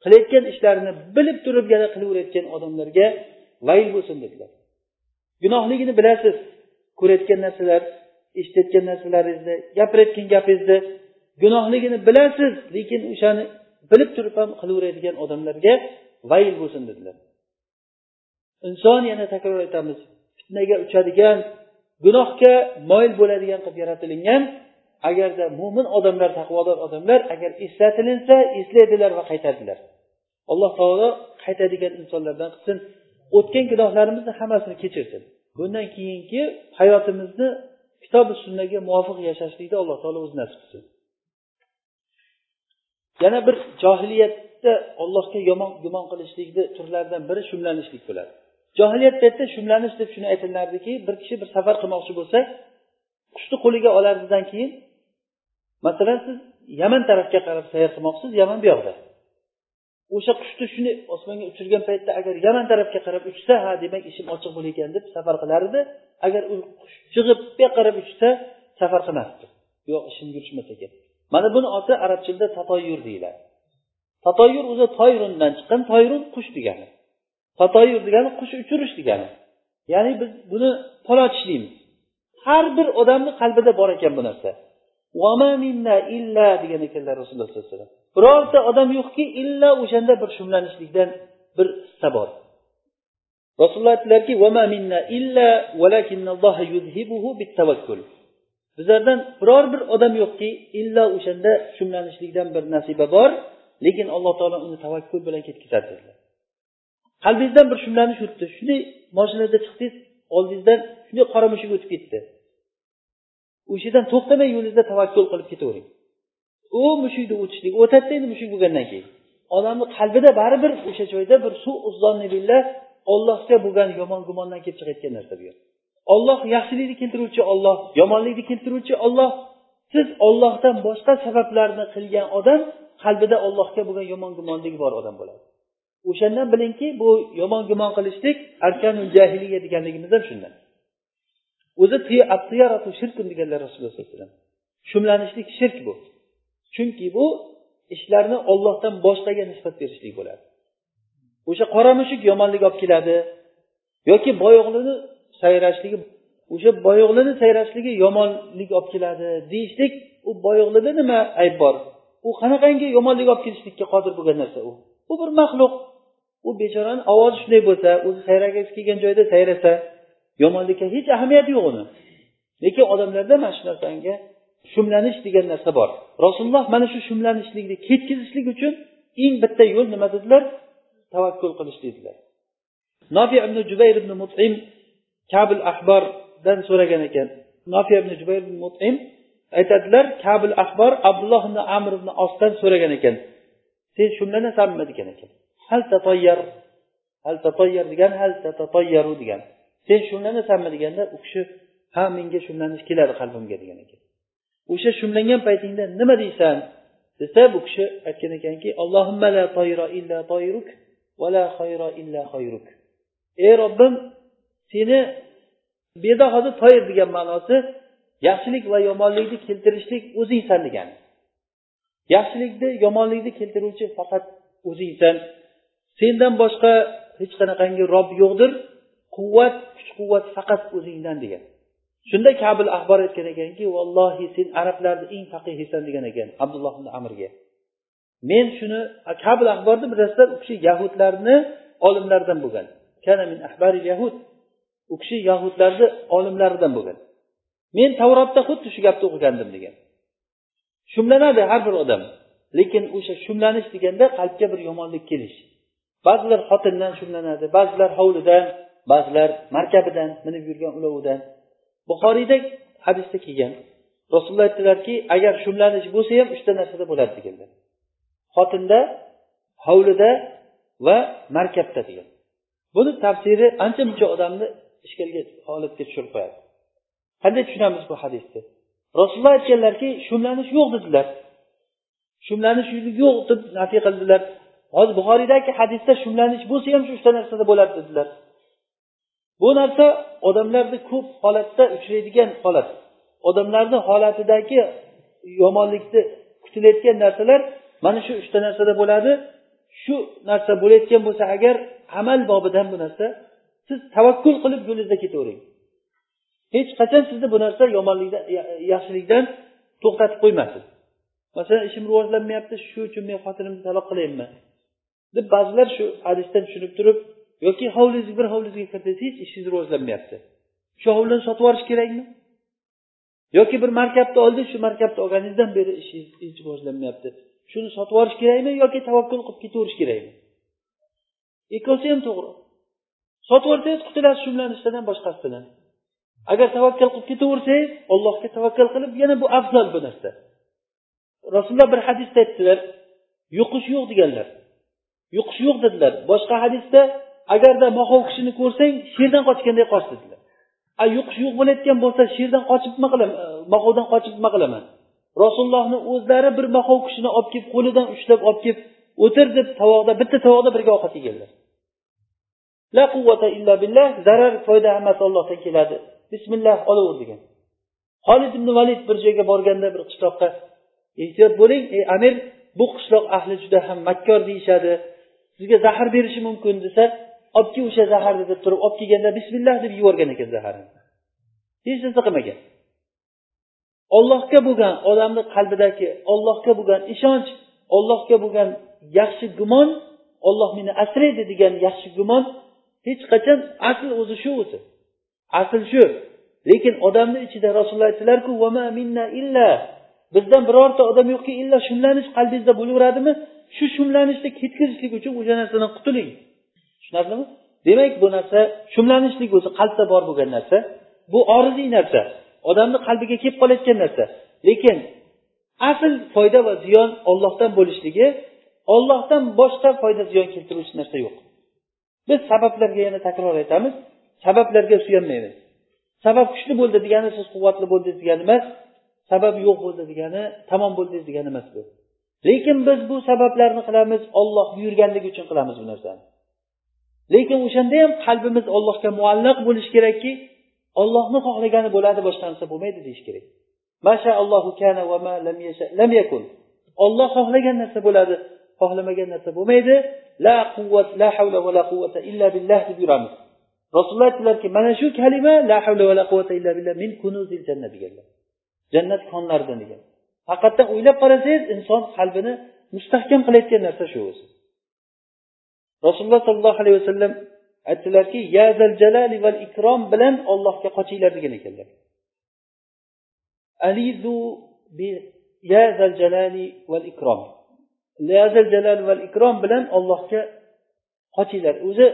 qilayotgan ishlarini bilib turib yana qilaverayotgan odamlarga vayl bo'lsin dedilar. Gunohligini bilasiz. Ko'rayotgan narsalar eshitayotgan narsalaringizni gapirayotgan gapingizni gunohligini bilasiz lekin o'shani bilib turib ham qilaveradigan odamlarga vayl bo'lsin dedilar. Inson yana takror aytamiz fitnaga uchadigan gunohga moyil bo'ladigan qilib yaratilingan agarda mo'min odamlar taqvodor odamlar agar eslatilinsa eslaydilar va qaytadilar alloh taolo qaytadigan insonlardan qilsin o'tgan gunohlarimizni hammasini kechirsin. Bundan keyingi hayotimizni kitobi sunnaga muvofiq yashashlikni alloh taolo o'zi nasib qilsin. Yana bir johiliyatda allohga yomon gumon qilishlikni turlaridan biri shumlanishlik bo'ladi. Johiliyat paytida shumlanish deb shuni aytilardiki bir kishi bir safar qilmoqchi bo'lsa qushni qo'liga olardidan keyin masalan siz yaman tarafga qarab sayr qilmoqchisiz yaman bu yoqda. O'sha qushni shuni osmonga uchirgan paytda agar yaman tarafga qarab uchsa ha demak ishim ochiq bo'lar ekan deb safar qilar edi agar u qush chig'ib bu yoqqa qarab uchsa safar qilmasdi. Yo'q ishim yurishmas ekan mana buni oti arab tilida tatoyur deyiladi. Tatoyur o'zi toyrundan chiqqan toyrun qush degani. Tatoyur degani qush uchirish degani. Ya'ni biz buni polot deymiz har bir odamni qalbida bor ekan bu narsa. Illa degan ekanlar rasululloh sallallohu alayhi vasallam. Birorta odam yo'qki illa o'shanda bir shumlanishlikdan bir hissa bor. Rasululloh aytdilarki bizlardan biror bir odam yo'qki illo o'shanda shumlanishlikdan bir nasiba bor lekin alloh taolo uni tavakkul bilan ketkazadi dedilar. Qalbingizdan bir shumlanish o'tdi. Shunday moshinada chiqdingiz oldingizdan shunday qora mushuk o'tib ketdi. O'sha yerdan to'xtamay yo'lingizda tavakkul qilib ketavering. U mushukni o'tishlik o'tadida endi mushuk bo'lgandan keyin. Odamni qalbida baribir o'sha joyda bir suv billah ollohga bo'lgan yomon gumondan kelib chiqayotgan narsa bu olloh yaxshilikni keltiruvchi olloh yomonlikni keltiruvchi olloh siz ollohdan boshqa sabablarni qilgan odam qalbida ollohga bo'lgan yomon gumondagi bor odam bo'ladi. O'shandan bilingki bu yomon gumon qilishlik arkanul jahiliya deganligimiz ham shundan. O'zi shirkun deganlar rasululloh sallallohu alayhi vasallam. Shumlanishlik shirk bu. Chunki bu ishlarni ollohdan boshqaga nisbat berishlik bo'ladi. O'sha qora mushuk yomonlik olib keladi yoki boyo'g'lini sayrashligi o'sha boyoqlini sayrashligi yomonlik olib keladi deyishlik u boyoqlida nima ayb bor? U qanaqangi yomonlik olib kelishlikka qodir bo'lgan narsa u? U bir maxluq. U bechorani ovozi shunday bo'lsa o'zi sayragisi kelgan joyda sayrasa yomonlikka hech ahamiyati yo'q uni. Lekin odamlarda mana shu narsanga shumlanish degan narsa bor. Rasululloh mana shu shumlanishlikni ketkazishlik uchun eng bitta yo'l nima dedilar? Tavakkul qilish dedilar. Nofi ibn jubayr ibn mutim kabil ahbordan so'ragan ekan. Nofiya ibn jubayr ibn mutim aytadilar kabil ahbor abdulloh ibn amr ibn osdan so'ragan ekan. Sen shumlanasanmi degan ekan. Hal tatoyyar hal tatoyyar degan hal tatatoyyaru degan. Sen shumlanasanmi deganda u kishi ha menga shumlanish keladi qalbimga degan ekan. O'sha shumlangan paytingda nima deysan? Desa bu kishi aytgan ekanki allohimma la toyra illa toyruk va la xayra illa xayruk ey robbim seni beda hozir toir degan ma'nosi yaxshilik va yomonlikni keltirishlik o'zingsan degani yaxshilikni yomonlikni keltiruvchi faqat o'zingsan sendan boshqa hech qanaqangi rob yo'qdir. Quvvat kuch quvvat faqat o'zingdan degan. Shunda kabil ahbor aytgan ekanki vallohi sen arablarni eng faqihisan degan ekan abdulloh ibn amrga men shuni kabil ahborni bilasizlar u kishi yahudlarni olimlaridan bo'lgan. Yahud. U kishi yahudlarni olimlaridan bo'lgan. Men tavrotda xuddi shu gapni o'qigandim degan. Shumlanadi har bir odam lekin o'sha shumlanish deganda qalbga bir yomonlik kelish. Ba'zilar xotindan shumlanadi ba'zilar hovlidan ba'zilar markabidan minib yurgan ulovidan buxoriyda hadisda kelgan rasululloh aytdilarki agar shumlanish bo'lsa ham uchta narsada bo'ladi deganlar. Xotinda hovlida va markabda degan. Buni tafsiri ancha muncha odamni ishkalga holatga tushirib qo'yadi. Qanday tushunamiz bu hadisni? Rasululloh aytganlarki shumlanish yo'q dedilar. Shumlanish yo'q deb nafiy qildilar. Hozir buxoriydagi hadisda shumlanish bo'lsa ham shu uchta narsada bo'ladi dedilar. Bu narsa odamlarni ko'p holatda uchraydigan holat. Odamlarni holatidagi yomonlikni kutilayotgan narsalar mana shu uchta narsada bo'ladi. Shu narsa bo'layotgan bo'lsa agar amal bobidan bu narsa siz tavakkul qilib yo'lingizda ketavering. Hech qachon sizni bu narsa yomonlikdan yaxshilikdan to'xtatib qo'ymasin. Masalan ishim rivojlanmayapti shu uchun men xotinimni taloq qilayinmi? Deb ba'zilar shu hadisdan tushunib turib yoki hovlingizga bir hovlingizga kirsangiz hech ishingiz rivojlanmayapti. Shu hovlini sotib yuborish kerakmi? Yoki bir markabni oldingiz shu markabni olganingizdan beri ishingiz hech rivojlanmayapti. Shuni sotib yuborish kerakmi yoki tavakkul qilib ketaverish kerakmi? Ikkovsi ham to'g'ri. Sotib yuborsangiz qutulasiz shumlanishdan boshqasi boshqasidan. Agar tavakkal qilib ketaversangiz allohga tavakkal qilib yana bu afzal bu narsa. Rasululloh bir hadisda aytdilar yuqish yo'q deganlar. Yuqish yo'q dedilar. Boshqa hadisda agarda moxov kishini ko'rsang sherdan qochganday qoch dedilar. A yuqish yo'q bo'layotgan bo'lsa sherdan qochib nima qilaman? E, Moxovdan qochib nima qilaman? Rasulullohni o'zlari bir moxov kishini olib kelib qo'lidan ushlab olib kelib o'tir deb tovoqda bitta tovoqda birga ovqat yeganlar. La quvvata illa billah zarar foyda hammasi ollohdan keladi. Bismillah olaver degan. Holid ibn valid bir joyga borganda bir qishloqqa ehtiyot bo'ling ey amir bu qishloq ahli juda ham makkor deyishadi. Sizga zahar berishi mumkin desa olib kel o'sha zaharni deb turib olib kelganda bismillah deb yuborgan ekan zaharni hech narsa qilmagan. Ollohga bo'lgan odamni qalbidagi ollohga bo'lgan ishonch ollohga bo'lgan yaxshi gumon olloh meni asraydi degan yaxshi gumon hech qachon asl o'zi shu o'zi asl shu. Lekin odamni ichida rasululloh aytdilarku bizdan birorta odam yo'qki illa shumlanish qalbingizda bo'laveradimi? Shu shumlanishni ketkazishlik uchun o'sha narsadan qutuling. Tushunarlimi demak bu narsa shumlanishlik o'zi qalbda bor bo'lgan narsa. Bu oriziy narsa. Odamni qalbiga kelib qolayotgan narsa. Lekin asl foyda va ziyon ollohdan bo'lishligi ollohdan boshqa foyda ziyon keltiruvchi narsa yo'q. Biz sabablarga yana takror aytamiz sabablarga suyanmaymiz. Sabab kuchli bo'ldi degani siz quvvatli bo'ldingiz degani emas sabab yo'q bo'ldi degani tamom bo'ldingiz degani emas bu. Lekin biz bu sabablarni qilamiz olloh buyurganligi uchun qilamiz bu narsani. Lekin o'shanda ham qalbimiz ollohga muallaq bo'lishi kerakki ollohni xohlagani bo'ladi boshqa narsa bo'lmaydi deyish kerak. Olloh xohlagan narsa bo'ladi xohlamagan narsa bo'lmaydi. La quvvat la havla va la quvvata illa billah deb yuramiz. Rasululloh aytdilarki mana shu kalima la havla va la quvvata illa billah min kunuzil jannat deganlar. Jannat konlaridan degan. Haqiqatdan o'ylab qarasangiz inson qalbini mustahkam qilayotgan narsa shu o'zi. Rasululloh sollallohu alayhi vasallam aytdilarki yazal jalali val ikrom bilan ollohga qochinglar degan ekanlar. Alizu bi yazal jalali val ikrom. Jalal val ikrom bilan ollohga qochinglar o'zi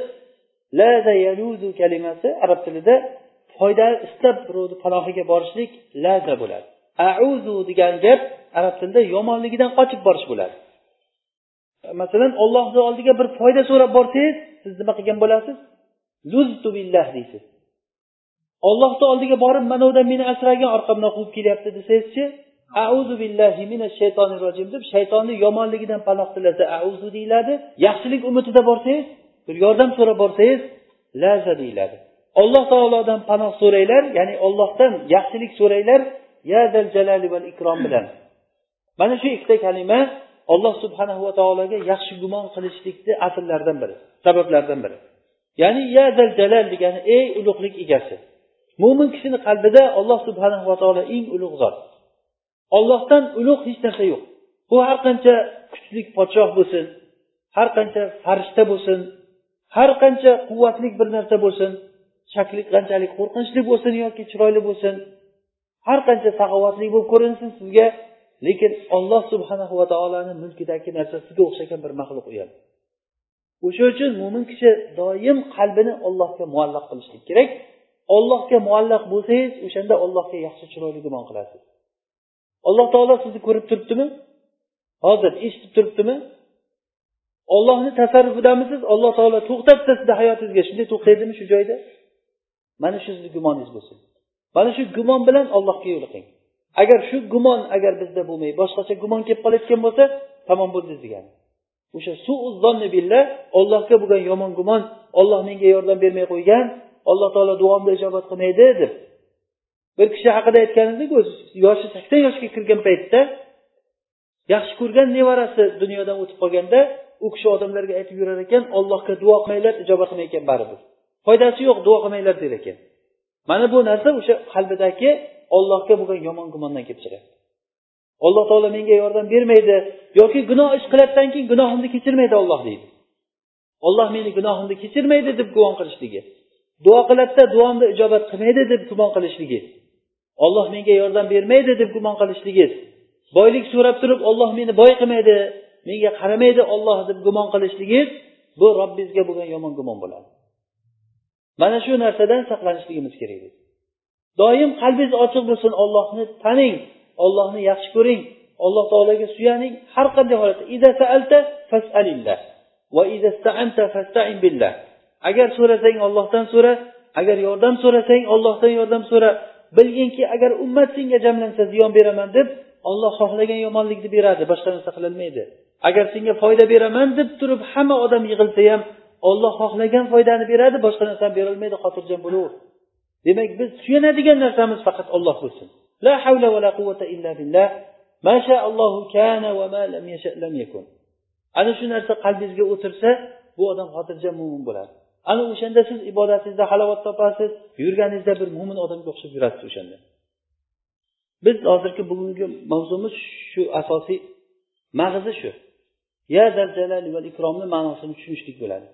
laza yaluzu kalimasi arab tilida foyda istab birovni panohiga borishlik laza bo'ladi. Auzu degan gap arab tilida yomonligidan qochib borish bo'ladi. Masalan ollohni oldiga bir foyda so'rab borsangiz siz nima qilgan bo'lasiz? Luztu billah deysiz. Ollohni oldiga borib mana meni asragin orqamdan quvib kelyapti desangizchi? Auzu billahi minash shaytonir rojim deb shaytonni yomonligidan panoh tilasa auzu deyiladi. Yaxshilik umidida borsangiz bir yordam so'rab borsangiz laza deyiladi. Alloh taolodan panoh so'ranglar ya'ni ollohdan yaxshilik so'ranglar yadal jalali val ikrom bilan. Mana shu ikkita kalima alloh subhanahu va taologa yaxshi gumon qilishlikni asllaridan biri sabablardan biri. Ya'ni yadal jalal degani ey ulug'lik egasi mo'min kishini qalbida alloh subhanahu va taolo eng ulug' zot. Ollohdan ulug' hech narsa yo'q. Bu har qancha kuchli podshoh bo'lsin har qancha farishta bo'lsin har qancha quvvatli bir narsa bo'lsin shakli qanchalik qo'rqinchli bo'lsin yoki chiroyli bo'lsin har qancha saxovatli bo'lib ko'rinsin sizga. Lekin olloh subhanahu va taoloni mulkidagi narsa sizga o'xshagan bir maxluq u ham. O'sha uchun mo'min kishi doim qalbini ollohga muallaq qilishlik kerak. Ollohga muallaq bo'lsangiz o'shanda ollohga yaxshi chiroyli gumon qilasiz. Alloh taolo sizni ko'rib turibdimi? Hozir eshitib turibdimi? Ollohni tasarrufidamisiz? Alloh taolo to'xtatdi sizni hayotingizga. Shunday to'xtaydimi shu joyda? Mana shu sizni gumoningiz bo'lsin. Mana shu gumon bilan allohga yo'liqing. Agar shu gumon agar bizda bo'lmay boshqacha gumon kelib qolayotgan bo'lsa tamom bo'ldi degani. O'sha suuzzonni billah ollohga bo'lgan yomon gumon olloh menga yordam bermay qo'ygan alloh taolo duomni ijobat qilmaydi deb. Bir kishi haqida aytganidek o'zi yoshi sakson yoshga kirgan paytda yaxshi ko'rgan nevarasi dunyodan o'tib qolganda u kishi odamlarga aytib yurar ekan ollohga duo qilmanglar ijobat qilmay ekan baribir. Foydasi yo'q duo qilmanglar der ekan. Mana bu narsa o'sha qalbidagi ollohga bo'lgan yomon gumondan kelib chiqadi alloh taolo menga yordam bermaydi yoki gunoh ish qiladidan keyin gunohimni kechirmaydi olloh deydi. Olloh meni gunohimni kechirmaydi deb gumon qilishligi. Duo qiladida duomni ijobat qilmaydi deb gumon qilishligi. Olloh menga yordam bermaydi deb gumon qilishligiz boylik so'rab turib olloh meni boy qilmaydi menga qaramaydi olloh deb gumon qilishligingiz bu robbingizga bo'lgan yomon gumon bo'ladi. Mana shu narsadan saqlanishligimiz kerak doim qalbingiz ochiq bo'lsin ollohni taning ollohni yaxshi ko'ring alloh taologa suyaning har qanday holatda. Agar so'rasang ollohdan so'ra agar yordam so'rasang ollohdan yordam so'ra. Bilginki agar ummat senga jamlansa ziyon beraman deb olloh xohlagan yomonlikni beradi boshqa narsa qilolmaydi agar senga foyda beraman deb turib hamma odam yig'ilsa ham olloh xohlagan foydani beradi boshqa narsani berolmaydi xotirjam bo'laver. Demak biz suyanadigan narsamiz faqat olloh bo'lsin. La havla va la quvvata illa billah. Kana va ma lam yasha lam yakun. Ana shu narsa qalbingizga o'tirsa bu odam xotirjam mo'min bo'ladi. Ana o'shanda siz ibodatingizda halovat topasiz yurganingizda bir mo'min odamga o'xshab yurasiz o'shanda. Biz hozirgi bugungi mavzumiz shu asosiy mag'zi shu. Ya jalali val ikromni ma'nosini tushunishlik bo'ladi.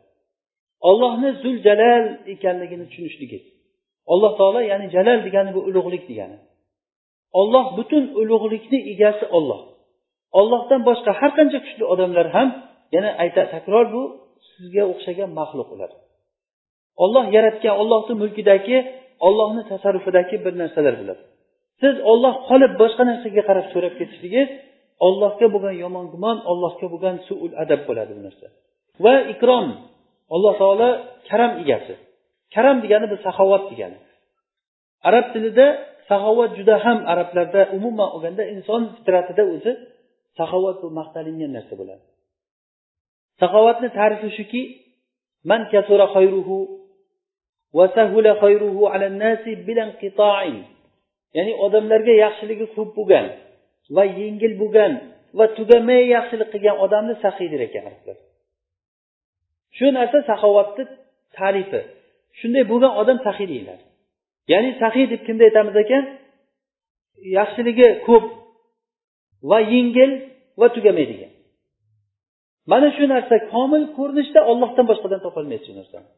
Ollohni zul jalal ekanligini tushunishligi alloh taolo ya'ni jalal degani bu ulug'lik degani. Olloh butun ulug'likni egasi olloh ollohdan boshqa har qancha kuchli odamlar ham yana ayta takror bu sizga o'xshagan maxluq ular. Olloh yaratgan ollohni mulkidagi ollohni tasarrufidagi bir narsalar bo'ladi. Siz olloh qolib boshqa narsaga qarab so'rab ketishingiz ollohga bo'lgan yomon gumon ollohga bo'lgan suul adab bo'ladi bu narsa. Va ikrom alloh taolo karam egasi. Karam degani bu saxovat degani. Arab tilida saxovat juda ham arablarda umuman olganda inson fitratida o'zi saxovat bu maqtalingan narsa bo'ladi. Saxovatni tarifi shuki man kasura وسهل خيره على الناس بلا انقطاع. Ya'ni odamlarga yaxshiligi ko'p bo'lgan va yengil bo'lgan va tugamay yaxshilik qilgan odamni saxiy der ekan arablar. Shu narsa saxovatni tarifi. Shunday bo'lgan odam saxiy deyiladi. Ya'ni saxiy deb kimni aytamiz ekan? Yaxshiligi ko'p va yengil va tugamaydigan mana shu narsa komil ko'rinishda ollohdan boshqadan topolmaysiz shu narsani.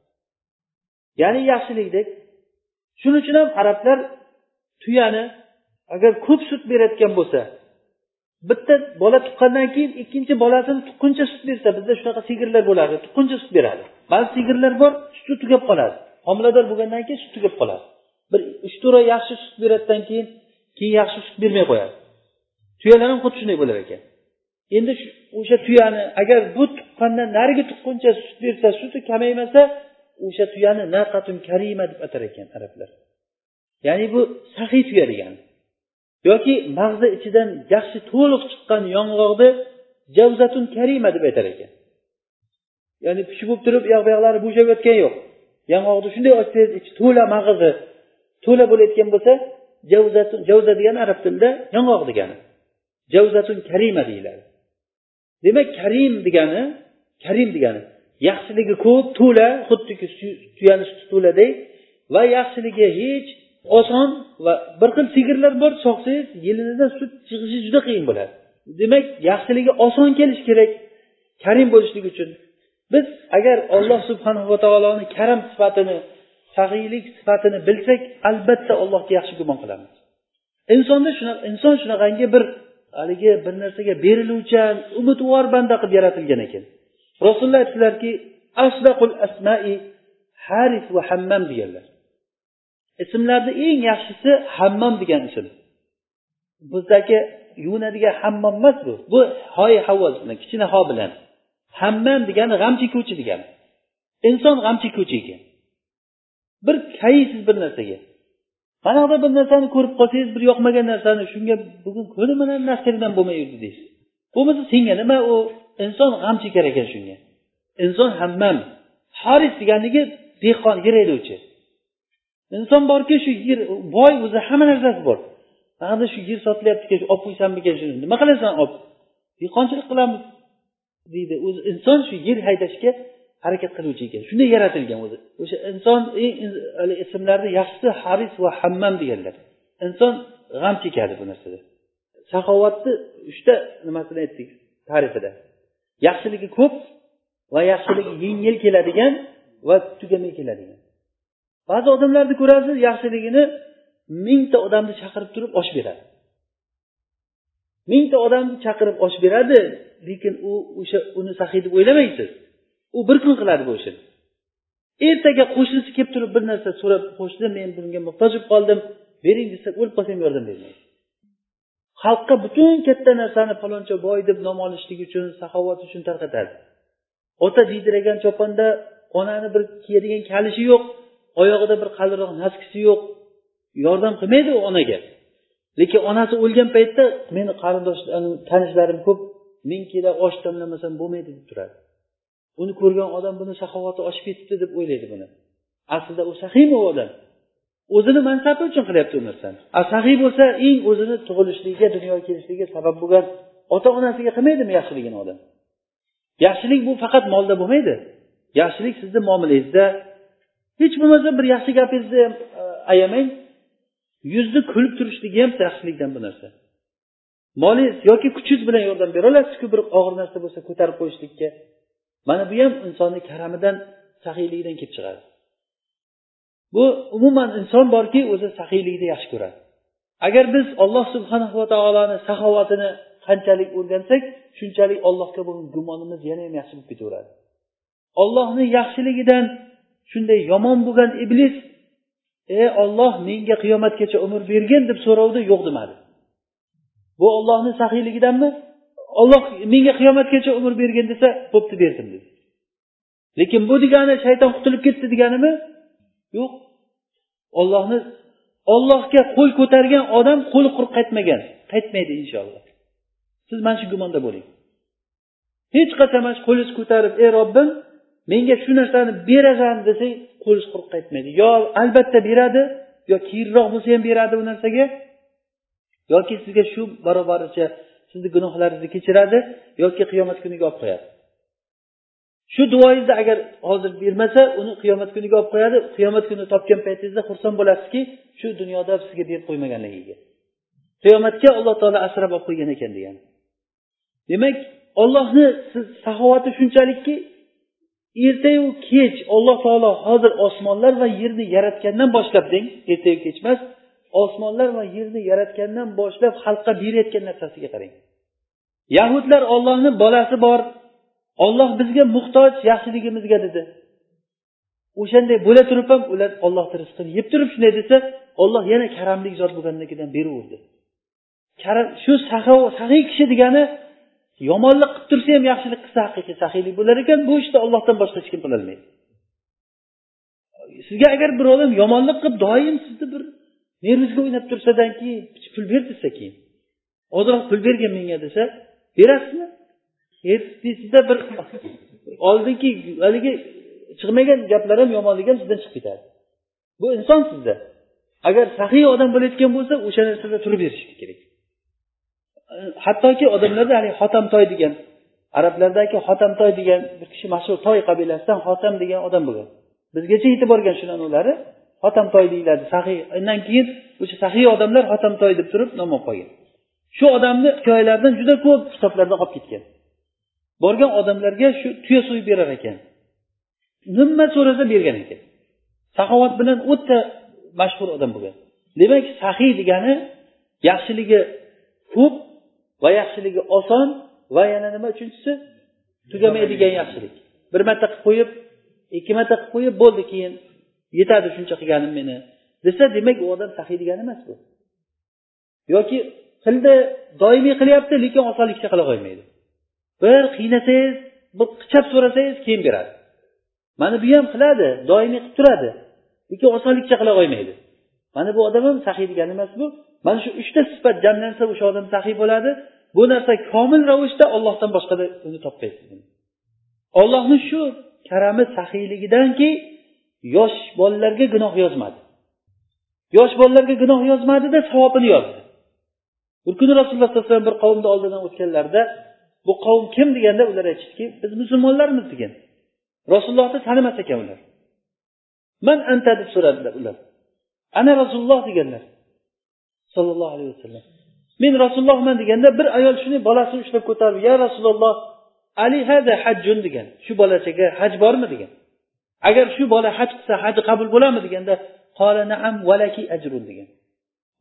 Ya'ni yaxshilikdek. Shuning uchun ham arablar tuyani agar ko'p sut berayotgan bo'lsa bitta bola tuqqandan keyin ikkinchi bolasini tuqquncha sut bersa bizda shunaqa sigirlar bo'lardi tuqquncha sut beradi. Ba'zi sigirlar bor suti tugab qoladi. Homilador bo'lgandan keyin sut tugab qoladi. Bir uch to'rt oy yaxshi sut beradidan keyin keyin yaxshi sut bermay qo'yadi. Tuyalar ham xuddi shunday bo'lar ekan. Endi o'sha tuyani agar bu tuqqandan narigi tuqquncha sut bersa suti kamaymasa o'sha tuyani naqatun karima deb atar ekan arablar. Ya'ni bu saxiy tuya degani yoki mag'zi ichidan yaxshi to'liq chiqqan yong'oqni javzatun karima deb aytar ekan. Ya'ni pishi bo'lib turib uyoq bu yoqlari bo'shab yotgani yo'q. Yong'oqni shunday ochsangiz ichi to'la mag'izi to'la bo'layotgan bo'lsa javzatun javza degani arab tilida yong'oq degani. Javzatun karima deyiladi. Demak karim degani karim degani. Yaxshiligi ko'p to'la xuddiki tuyani suti to'laday va yaxshiligi hech oson va bir xil sigirlar bor soqsangiz yelinidan sut chiqishi juda qiyin bo'ladi. Demak yaxshiligi oson kelishi kerak karim bo'lishligi uchun. Biz agar alloh subhanava taoloni karam sifatini saxiylik sifatini bilsak albatta allohga yaxshi gumon qilamiz. Insonda shunaqa inson shunaqangi bir haligi bir narsaga beriluvchan umidvor banda qilib yaratilgan ekan. Rasululloh aytdilarki asdaqul asmai haris va hammam deganlar. Ismlarni eng yaxshisi hammom degan ism. Bizdagi yuvinadigan hammom emas bu. Bu hoy havvoz bilan kichkina ho bilan. Hammam degani g'am chekuvchi degani inson g'am chekuvchi ekan. Bir kaysiz bir narsaga. Qanaqadir bir narsani ko'rib qolsangiz bir yoqmagan narsani shunga bugun kuni mana nasibdan bo'lmay yurdi deysiz. Bo'lmasa senga nima u? Inson g'am chekar ekan shunga. Inson hammam. Haris deganligi dehqon yer haydovchi inson borki shu yer boy o'zi hamma narsasi bor. Mana shu yer sotilyaptikan olib qo'ysammikan shuni nima qilasan olib dehqonchilik qilamiz deydi. O'zi inson shu yer haydashga harakat qiluvchi ekan. Shunday yaratilgan o'zi. O'sha inson eng ismlarni yaxshisi haris va hammam deganlar. Inson g'am chekadi bu narsada saxovatni uchta nimasini aytdik tarifida yaxshiligi ko'p va yaxshiligi yengil keladigan va tugamay keladigan. Ba'zi odamlarni ko'rasiz yaxshiligini mingta odamni chaqirib turib osh beradi. Mingta odamni chaqirib osh beradi lekin u o'sha uni saxiy deb o'ylamaysiz. U bir kun qiladi bu ishini ertaga qo'shnisi kelib turib bir narsa so'rab qo'shni men bunga muhtoj bo'lib qoldim bering desa o'lib qolsam yordam bermaydi. Xalqqa butun katta narsani faloncha boy deb nom olishlik uchun saxovat uchun tarqatadi. Ota diydirgan choponda onani bir kiyadigan kalishi yo'q oyog'ida bir qalinroq naskisi yo'q. Yordam qilmaydi u onaga. Lekin onasi o'lgan paytda meni qarindosh tanishlarim ko'p ming kilo osh damlamasam bo'lmaydi deb turadi. Uni ko'rgan odam buni saxovati oshib ketibdi deb o'ylaydi buni. Aslida u sahiymi u odam o'zini mansabi uchun qilyapti u narsani. A sahiy bo'lsa eng o'zini tug'ilishligiga dunyoga kelishligiga sabab bo'lgan ota onasiga qilmaydimi yaxshiligini odam? Yaxshilik bu faqat molda bo'lmaydi. Yaxshilik sizni muomalangizda. Hech bo'lmasa bir yaxshi gapingizni ham e, ayamang yuzni kulib turishligi ham yaxshilikdan bu narsa. Molingiz yoki kuchingiz bilan yordam bera olasizku bir og'ir narsa bo'lsa ko'tarib qo'yishlikka. Mana bu ham insonni karamidan saxiyligidan kelib chiqadi. Bu umuman inson borki o'zi saxiylikni yaxshi ko'radi. Agar biz olloh subhanahu va taoloni saxovatini qanchalik o'rgansak shunchalik allohga bo'lgan gumonimiz yana ham yaxshi bo'lib ketaveradi. Ollohni yaxshiligidan shunday yomon bo'lgan iblis ey olloh menga qiyomatgacha umr bergin deb so'rovdi yo'q demadi. Bu ollohni saxiyligidanmi olloh menga qiyomatgacha umr bergin desa bo'pti berdim dedi. Lekin bu degani shayton qutulib ketdi deganimi? Yo'q. Ollohni ollohga qo'l ko'targan odam qo'li quruq qaytmagan. Qaytmaydi inshaalloh. Siz mana shu gumonda bo'ling. Hech qachon mana shu qo'lingizni ko'tarib ey robbim menga shu narsani berasan desang qo'lingiz quruq qaytmaydi. Yo albatta beradi yo keyinroq bo'lsa ham beradi u narsaga. Yoki sizga shu barobaricha sizni gunohlaringizni kechiradi yoki qiyomat kuniga olib qo'yadi. Shu duoyingizni agar hozir bermasa uni qiyomat kuniga olib qo'yadi. Qiyomat kuni topgan paytingizda xursand bo'lasizki shu dunyoda sizga berib qo'ymaganligiga. Qiyomatga alloh taolo asrab olib qo'ygan ekan degan. Demak ollohni siz saxovati shunchalikki ertayu kech alloh taolo hozir osmonlar va yerni yaratgandan boshlab deng ertayu kech emas osmonlar va yerni yaratgandan boshlab xalqqa berayotgan narsasiga qarang. Yahudlar ollohni bolasi bor olloh bizga muhtoj yaxshiligimizga dedi. O'shanday bo'la turib ham ular ollohni rizqini yeb turib shunday desa olloh yana karamli zot bo'lganligidan beraverdi karam shu saxiy kishi degani yomonlik qilib tursa ham yaxshilik qilsa haqiqiy saxiylik bo'lar ekan bu ishni ollohdan boshqa hech kim qilolmaydi sizga agar bir odam yomonlik qilib doim sizni bir nervingizga o'ynab tursadan keyin pul ber desa keyin ozroq pul bergin menga desa berasizmi? Sizda bir oldingi haligi chiqmagan gaplar ham yomonlik ham sizdan chiqib ketadi. Bu inson sizda. Agar saxiy odam bo'layotgan bo'lsa o'sha narsada turib berishlik kerak. Hattoki odamlarda haligi hotamtoy degan arablardagi hotamtoy degan bir kishi mashhur toy qabilasidan hotam degan odam bo'lgan. Bizgacha yetib borgan shu namunalari hotamtoy deyiladi sahiy. Undan keyin o'sha sahiy odamlar hotamtoy deb turib nom olib qolgan. Shu odamni hikoyalaridan juda ko'p kitoblarda qolib ketgan. Borgan odamlarga shu tuya so'yib berar ekan. Nima so'rasa bergan ekan. Saxovat bilan o'ta mashhur odam bo'lgan. Demak sahiy degani yaxshiligi ko'p va yaxshiligi oson va yana nima uchinchisi? Tugamaydigan yaxshilik. Bir marta qilib qo'yib ikki marta qilib qo'yib bo'ldi keyin yetadi shuncha qilganim meni. Desa demak u odam sahiy degani emas bu. Yoki qildi doimiy qilyapti lekin osonlikcha qila qo'ymaydi. Bir qiynasangiz bir qichab so'rasangiz keyin beradi. Mana bu ham qiladi doimiy qilib turadi. Lekin osonlikcha qila olmaydi. Mana bu odam ham sahiy degani emas bu. Mana shu uchta sifat jamlansa o'sha odam sahiy bo'ladi. Bu narsa komil ravishda ollohdan boshqada uni topmaysiz. Ollohni shu karami sahiyligidanki yosh bolalarga gunoh yozmadi. Yosh bolalarga gunoh yozmadida savobini yozdi. Bir kuni rasululloh sallallohu alayhi vasallam bir qavmni oldidan o'tganlarida bu qavm kim deganda ular aytishdiki biz musulmonlarmiz degan. Rasulullohni tanimas ekan ular. Man anta deb so'radilar ular. Ana rasululloh deganlar. Sollallohu alayhi vasallam. Men rasulullohman deganda bir ayol shuni bolasini ushlab ko'tarib ya rasululloh ali hada hajjun degan. Shu bolachaga haj bormi degan. Agar shu bola haj qilsa haji qabul bo'ladimi deganda qola naam valaki ajrun degan.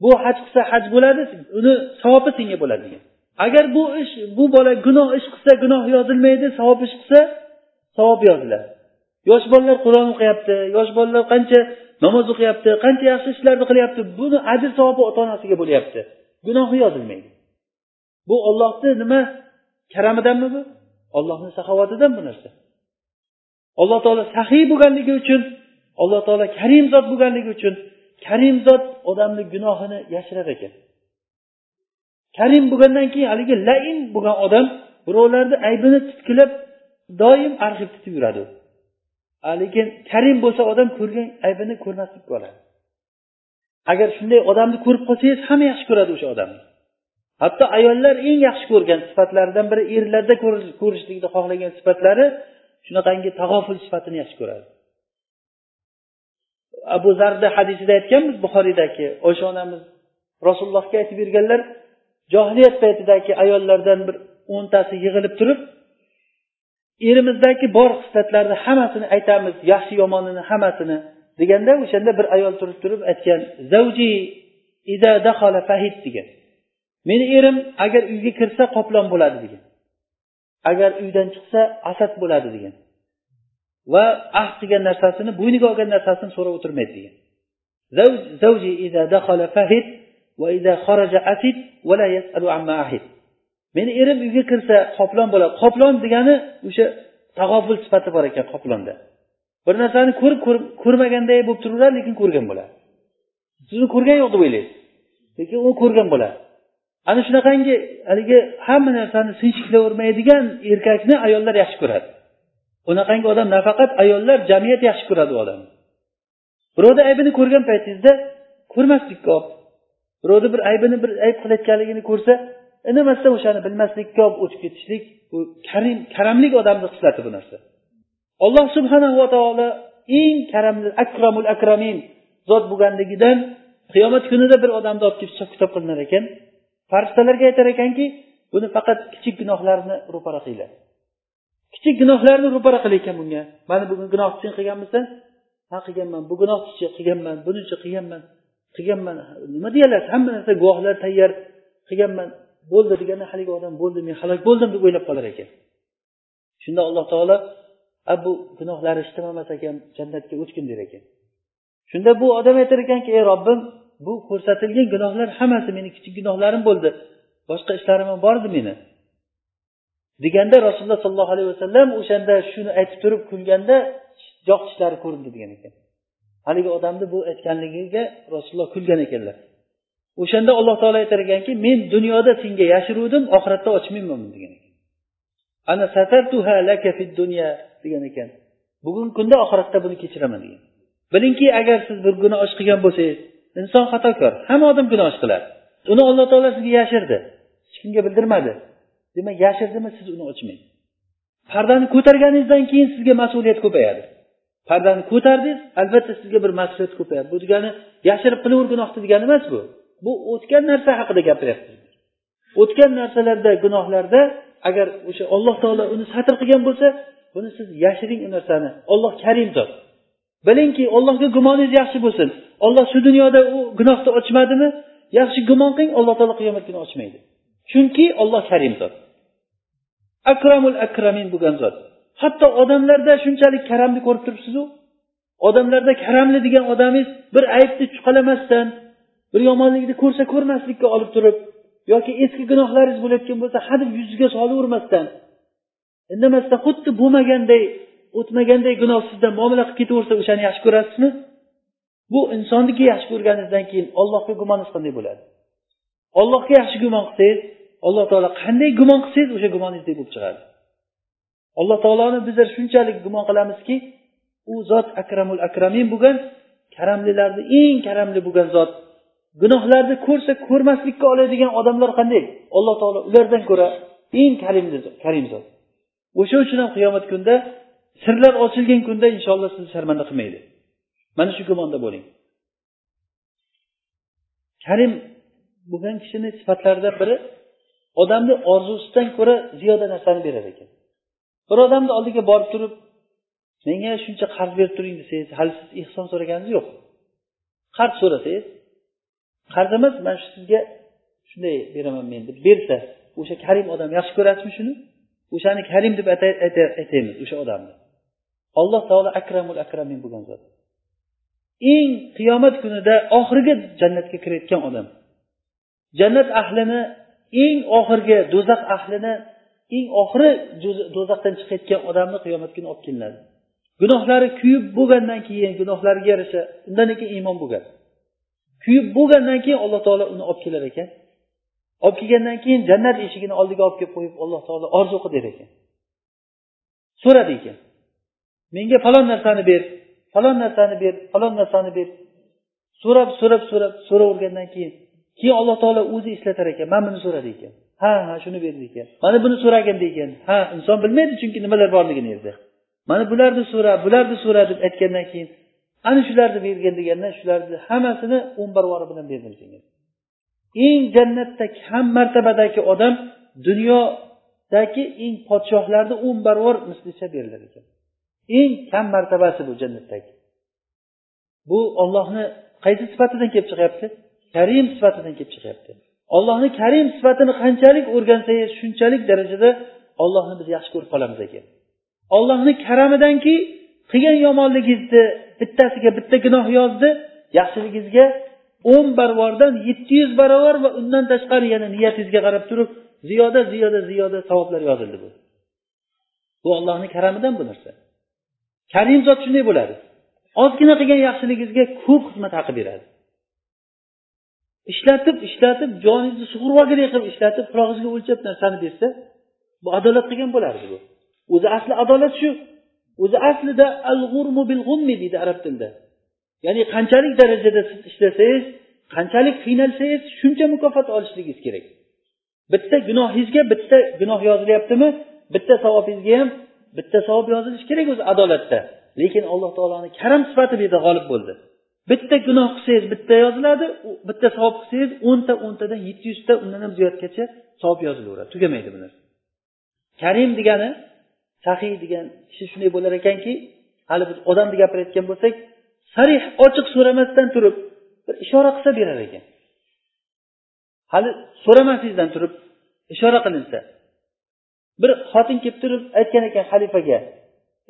Bu haj qilsa haj bo'ladi uni savobi senga bo'ladi degan. Agar bu ish bu bola gunoh ish qilsa gunoh yozilmaydi savob ish qilsa savob yoziladi. Yosh bolalar qur'on o'qiyapti yosh bolalar qancha namoz o'qiyapti qancha yaxshi ishlarni qilyapti buni ajr savobi ota onasiga bo'lyapti. Gunohi yozilmaydi. Bu ollohni nima karamidanmi bu? Ollohni saxovatidan bu narsa. Alloh taolo saxiy bo'lganligi uchun alloh taolo karim zot bo'lganligi uchun karim zot odamni gunohini yashirar ekan. Karim bo'lgandan keyin haligi lain bo'lgan odam birovlarni aybini titkilab doim arxiv tutib yuradi. Lekin karim bo'lsa odam ko'rgan aybini ko'rmaslik qoladi agar shunday odamni ko'rib qolsangiz hamma yaxshi ko'radi o'sha odamni. Hatto ayollar eng yaxshi ko'rgan sifatlaridan biri erlarda ko'rishlikni xohlagan sifatlari shunaqangi tag'ofil sifatini yaxshi ko'radi. Abu zarda hadisida aytganmiz buxoriydagi oysha onamiz rasulullohga aytib berganlar johiliyat paytidagi ayollardan bir o'ntasi yig'ilib turib erimizdagi bor xislatlarni hammasini aytamiz yaxshi yomonini hammasini deganda o'shanda bir ayol turib turib aytgan zavji ida dahala fahid degan. Meni erim agar uyga kirsa qoplon bo'ladi degan. Agar uydan chiqsa asad bo'ladi degan. Va ahd qilgan narsasini bo'yniga olgan narsasini so'rab o'tirmaydi degan. Va yasalu amma meni erim uyga kirsa qoplon bo'ladi qoplon degani o'sha tag'oful sifati bor ekan qoplonda. Bir narsani ko'rib ko'rmaganday bo'lib turaveradi lekin ko'rgan bo'ladi sizni ko'rgan yo'q deb o'ylaysiz lekin u ko'rgan bo'ladi ana shunaqangi haligi hamma narsani sinchiklavermaydigan erkakni ayollar yaxshi ko'radi. Unaqangi odam nafaqat ayollar jamiyat yaxshi ko'radi u odamni. Birovni aybini ko'rgan paytingizda ko'rmaslikka olib birovni bir aybini bir ayb qilayotganligini ko'rsa indamasdan o'shani bilmaslikka olib o'tib ketishlik bu karim karamlik odamni xislati bu narsa. Alloh subhanahu va taolo eng karamli akramul akramin zot bo'lganligidan qiyomat kunida bir odamni olib kelib hisob kitob qilinar ekan. Farishtalarga aytar ekanki buni faqat kichik gunohlarni ro'para qilinglar. Kichik gunohlarni ro'para qil ekan bunga. Mana bugun gunohni sen qilganmisan? Ha qilganman. Bu gunohni qilganman. Bunichi qilganman. Qilganman. Nima deyiladi hamma narsa guvohlar tayyor. Qilganman. Bo'ldi deganda haligi odam bo'ldi men halok bo'ldim deb o'ylab qolar ekan. Shunda alloh taolo a bu gunohlari ishtimamas ekan jannatga o'tgin der ekan. Shunda bu odam aytar ekanki ey robbim bu ko'rsatilgan gunohlar hammasi meni kichik gunohlarim bo'ldi. Boshqa ishlarim ham bor edi meni. Deganda rasululloh sollallohu alayhi vasallam o'shanda shuni aytib turib kulganda joq tishlari ko'rindi degan ekan. Haligi odamni bu aytganligiga rasululloh kulgan ekanlar. O'shanda alloh taolo aytar ekanki men dunyoda senga yashiruvdim oxiratda ochmayman degan ekan. Ana satartuha laka fid dunya degan ekan. Bugungi kunda oxiratda buni kechiraman degan. Bilingki agar siz bir gunoh ish qilgan bo'lsangiz inson xatokor hamma odam gunoh ish qiladi uni alloh taolo sizga yashirdi hech kimga bildirmadi. Demak yashirdimi siz uni ochmang? Pardani ko'targaningizdan keyin sizga mas'uliyat ko'payadi. Pardani ko'tardingiz? Albatta sizga bir mas'uliyat ko'payadi. Bu degani yashirib qilaver gunohni degani emas bu. Bu o'tgan narsa haqida gapiryapmiz o'tgan narsalarda gunohlarda agar o'sha alloh taolo uni satr qilgan bo'lsa buni siz yashiring u narsani. Olloh karim zot. Bilingki ollohga gumoningiz yaxshi bo'lsin. Olloh shu dunyoda u gunohni ochmadimi? Yaxshi gumon qiling alloh taolo qiyomat kuni ochmaydi. Chunki olloh karim zot. Akramul akramin bo'lgan zot. Hatto odamlarda shunchalik karamni ko'rib turibsizu? Odamlarda karamli degan odamingiz bir aybni chuqalamasdan bir yomonlikni ko'rsa ko'rmaslikka olib turib yoki eski gunohlaringiz bo'layotgan bo'lsa hadeb yuziga solavermasdan indamasdan xuddi bo'lmaganday o'tmaganday gunoh sizdan muomala qilib ketaversa o'shani yaxshi ko'rasizmi? Bu insonniki yaxshi ko'rganingizdan keyin ollohga gumoningiz qanday bo'ladi? Ollohga yaxshi gumon qilsangiz alloh taolo qanday gumon qilsangiz o'sha gumoningizdek bo'lib chiqadi. Alloh taoloni bizlar shunchalik gumon qilamizki u zot akramul akramin bo'lgan karamlilarni eng karamli bo'lgan zot. Gunohlarni ko'rsa ko'rmaslikka oladigan odamlar qanday? Alloh taolo ulardan ko'ra eng karim zot. O'sha uchun ham qiyomat kunida sirlar ochilgan kunda inshaalloh sizni sharmanda qilmaydi. Mana shu gumonda bo'ling. Karim bo'lgan kishini sifatlaridan biri odamni orzusidan ko'ra ziyoda narsani berar ekan. Bir odamni oldiga borib turib menga shuncha qarz berib turing desangiz hali siz ehson so'raganingiz yo'q. Qarz so'rasangiz qarz emas mana shu sizga shunday beraman men deb bersa o'sha karim odam yaxshi ko'rasizmi shuni? O'shani karim deb aytaymiz o'sha odamni. Alloh taolo akramul akramin bo'lgan zot. Eng qiyomat kunida oxirgi jannatga kirayotgan odam. Jannat ahlini eng oxirgi do'zax ahlini eng oxiri do'zaxdan chiqayotgan odamni qiyomat kuni olib kelinadi. Gunohlari kuyib bo'lgandan keyin gunohlariga yarasha undan keyin iymon bo'lgan. Kuyib bo'lgandan keyin alloh taolo uni olib kelar ekan. Olib kelgandan keyin jannat eshigini oldiga olib kelib qo'yib alloh taolo orzu qil der ekan. So'radi ekan menga falon narsani ber falon narsani ber falon narsani ber. So'rab so'rab so'rab so'ravergandan keyin keyin alloh taolo o'zi eslatar ekan mana buni so'radi ekan. Ha ha shuni berdi ekan. Mana buni so'ragin ekan ha inson bilmaydi chunki nimalar borligini yerda mana bularni so'ra bularni so'ra deb aytgandan keyin ana shularni bergin deganda shularni hammasini o'n barvori bilan berdim senga eng jannatda kam martabadagi odam dunyodagi eng podshohlarni o'n barvor mislicha berilar ekan. Eng kam martabasi bu jannatdagi. Bu ollohni qaysi sifatidan kelib chiqyapti? Karim sifatidan kelib chiqyapti. Ollohni karim sifatini qanchalik o'rgansangiz shunchalik darajada ollohni biz yaxshi ko'rib qolamiz ekan. Ollohni karamidanki qilgan yomonligingizni bittasiga bitta gunoh yozdi yaxshiligingizga o'n barvordan yetti yuz barobar va undan tashqari yana niyatingizga qarab turib ziyoda ziyoda ziyoda savoblar yozildi bu. Bu ollohni karamidan bu narsa. Karim zot shunday bo'ladi. Ozgina qilgan yaxshiligingizga ko'p xizmat haqi beradi. Ishlatib ishlatib joningizni sug'urib olgandek qilib ishlatib qulog'ingizga o'lchab narsani bersa bu adolat qilgan bo'lardi bu. O'zi asli adolat shu. O'zi aslida al g'urmu bil g'ummi deydi arab tilida. Ya'ni qanchalik darajada siz ishlasangiz qanchalik qiynalsangiz shuncha mukofot olishligingiz kerak. Bitta gunohingizga bitta gunoh yozilyaptimi bitta savobingizga ham bitta savob yozilishi kerak o'zi adolatda. Lekin alloh taoloni karam sifati bu yerda g'olib bo'ldi. Bitta gunoh qilsangiz bitta yoziladi bitta savob qilsangiz o'nta o'ntadan yetti yuzta undan ham ziyodgacha savob yozilaveradi. Tugamaydi bu narsa karim degani sahiy degan kishi shunday bo'lar ekanki hali biz odamni gapirayotgan bo'lsak sarih ochiq so'ramasdan turib bir ishora qilsa berar ekan. Hali so'ramasingizdan turib ishora qilinsa bir xotin kelib turib aytgan ekan xalifaga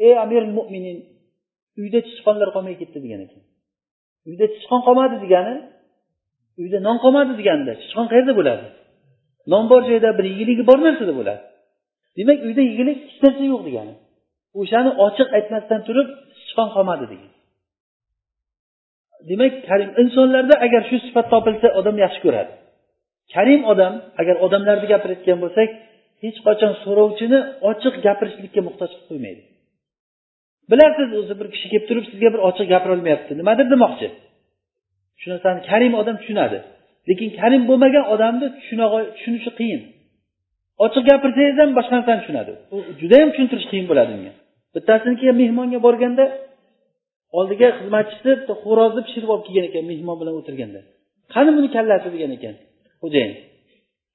ey amirul mo'minin uyda sichqonlar qolmay ketdi degan ekan. Uyda sichqon qolmadi degani uyda non qolmadi deganda sichqon qayerda bo'ladi? Non bor joyda bir yigiligi bor narsada bo'ladi. Demak uyda yegilik hech narsa yo'q degani. O'shani ochiq aytmasdan turib sichqon qolmadi degan demak karim insonlarda agar shu sifat topilsa odam yaxshi ko'radi. Karim odam agar odamlarni gapirayotgan bo'lsak hech qachon so'rovchini ochiq gapirishlikka muhtoj qilib qo'ymaydi. Bilasiz o'zi bir kishi kelib turib sizga bir ochiq gapirolmayapti. Nimadir demoqchi. Shu narsani karim odam tushunadi. Lekin karim bo'lmagan odamni tushunishi qiyin. Ochiq gapirsangiz ham boshqa narsani tushunadi. U judayam tushuntirish qiyin bo'ladi unga. Bittasiniki mehmonga borganda oldiga xizmatchisi bitta xo'rozni pishirib olib kelgan ekan mehmon bilan o'tirganda. Qani buni kallasi degan ekan? Xo'jayin.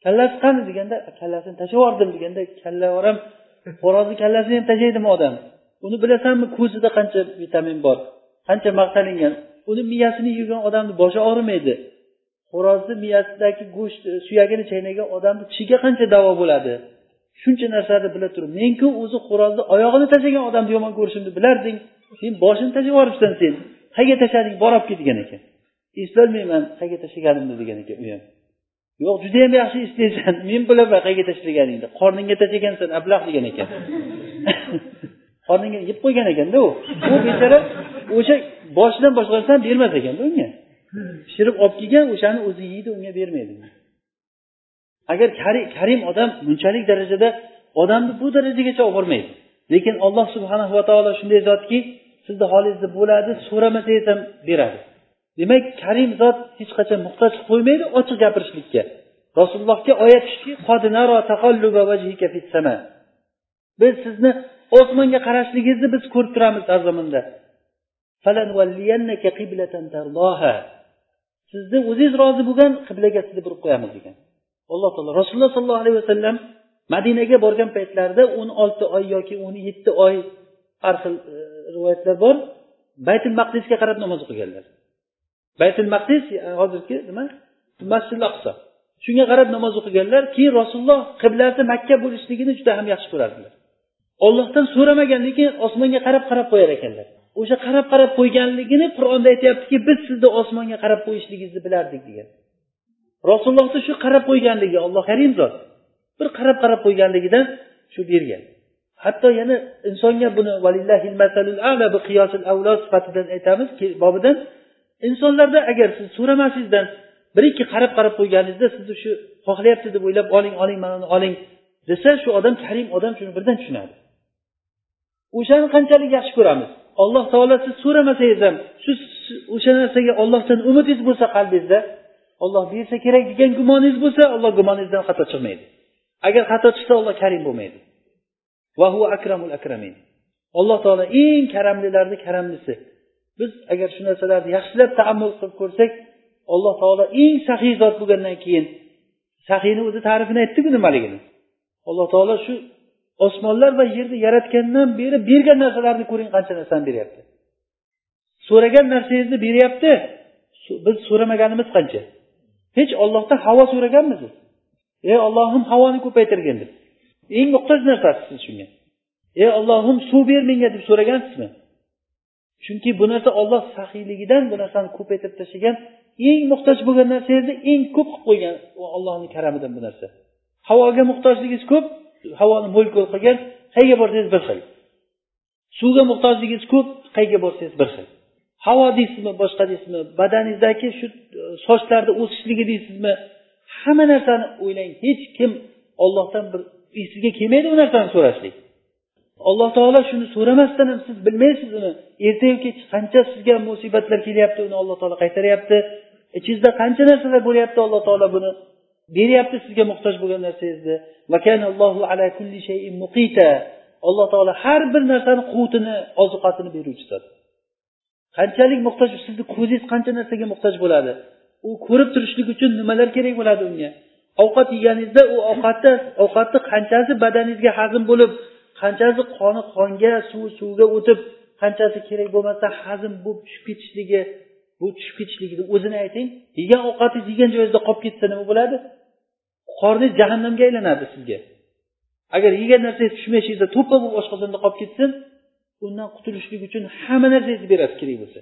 Kallasi qani deganda kallasini tashlab yubordim deganda kalla ham xo'rozni kallasini ham tashlaydimi odam? Uni bilasanmi ko'zida qancha vitamin bor qancha maqtalingan. Uni miyasini yegan odamni boshi og'rimaydi. Xo'rozni miyasidagi go'sht suyagini chaynagan odamni tishiga qancha davo bo'ladi? Shuncha narsani bila turib menku o'zi xo'rozni oyog'ini tashlagan odamni yomon ko'rishimni bilarding sen boshini tashlab yuboribsan sen. Qayerga tashlading bor olib ket degan ekan. Eslolmayman qayerga tashlaganimni degan ekan u ham. Yo'q judayam yaxshi eslaysan men bilaman qayerga tashlaganingni. Qorningga tashlagansan ablah degan ekan. qorningga yeb qo'ygan ekanda u u bechora o'sha boshidan boshqa bermas ekanda unga. Pishirib olib kelgan o'shani o'zi yeydi unga bermaydi. Agar karim odam bunchalik darajada odamni bu darajagacha olib bormaydi lekin alloh subhana va taolo shunday zotki sizni holingizda bo'ladi so'ramasangiz ham beradi. Demak karim zot hech qachon muhtoj qilib qo'ymaydi ochiq gapirishlikka. Rasulullohga oyat tushdiki biz sizni osmonga qarashligingizni biz ko'rib turamiz har zamonda. Sizni o'zingiz rozi bo'lgan qiblaga sizni burib qo'yamiz degan. Alloh taolo rasululloh sollallohu alayhi vasallam madinaga borgan paytlarida o'n olti oy yoki o'n yetti oy har xil e, rivoyatlar bor. Baytul maqdisga qarab namoz o'qiganlar. Baytul maqdis e, hozirgi nima? Masjidil aqso shunga qarab namoz o'qiganlar keyin rasululloh qiblasi makka bo'lishligini juda ham yaxshi ko'rardilar. Ollohdan so'ramagan lekin osmonga qarab qarab qo'yar ekanlar. O'sha qarab qarab qo'yganligini qur'onda aytyaptiki biz sizni osmonga qarab qo'yishligingizni bilardik degan. Rasulullohni shu qarab qo'yganligi olloh karim zot. Bir qarab qarab qo'yganligidan shu bergan hatto yana insonga buni qiyosil avlo sifatidan aytamiz bobidan insonlarda agar siz so'ramasingizdan bir ikki qarab qarab qo'yganingizda sizni shu xohlayapti deb o'ylab oling oling mana buni oling desa shu odam karim odam shuni birdan tushunadi. O'shani qanchalik yaxshi ko'ramiz? Alloh taolo siz so'ramasangiz ham shu o'sha narsaga ollohdan umidingiz bo'lsa qalbingizda olloh bersa kerak degan gumoningiz bo'lsa olloh gumoningizdan xato chiqmaydi. Agar xato chiqsa olloh karim bo'lmaydi. Akramul akramin. Alloh taolo eng karamlilarni karamlisi. Biz agar shu narsalarni yaxshilab taammul qilib ko'rsak alloh taolo eng saxiy zot bo'lgandan keyin sahiyni o'zi ta'rifini aytdiku nimaligini. Alloh taolo shu osmonlar va yerni yaratgandan beri bergan narsalarni ko'ring qancha narsani beryapti. So'ragan narsangizni beryapti. Biz so'ramaganimiz qancha? Hech ollohdan havo so'raganmisiz ey ollohim havoni ko'paytirgin deb eng muhtoj narsasiz siz shunga. Ey ollohim suv ber menga deb so'ragansizmi? Chunki bu narsa olloh saxiyligidan bu narsani ko'paytirib tashlagan eng muhtoj bo'lgan narsangizni eng ko'p qilib qo'ygan ollohni karamidan bu narsa. Havoga muhtojligingiz ko'p havoni mo'l ko'l qilgan qayerga borsangiz bir xil. Suvga muhtojligingiz ko'p qayerga borsangiz bir xil. Havo deysizmi boshqa deysizmi badaningizdagi shu e, sochlarni o'sishligi deysizmi hamma narsani o'ylang. Hech kim ollohdan bir esiga kelmaydi u narsani so'rashlik. Alloh taolo shuni so'ramasdan ham siz bilmaysiz uni. Ertayu kech qancha sizga musibatlar kelyapti uni alloh taolo qaytaryapti. Ichingizda qancha narsalar bo'lyapti alloh taolo buni beryapti sizga muhtoj bo'lgan narsangizni. Alloh taolo har bir narsani quvvatini ozuqasini beruvchi zot. Qanchalik muhtoj sizni ko'zingiz qancha narsaga muhtoj bo'ladi? U ko'rib turishlik uchun nimalar kerak bo'ladi unga? Ovqat yeganingizda u ovqatni ovqatni qanchasi badaningizga hazm bo'lib qanchasi qoni qonga suv suvga o'tib qanchasi kerak bo'lmasa hazm bo'lib tushib ketishligi bu tushib ketishligini o'zini ayting. Yegan ovqatingiz yegan joyingizda qolib ketsa nima bo'ladi? Qorningiz jahannamga aylanadi sizga. Agar yegan narsangiz tushmay to'ppa bo'lib oshqozonda qolib ketsin undan qutulishlik uchun hamma narsangizni berasiz kerak bo'lsa.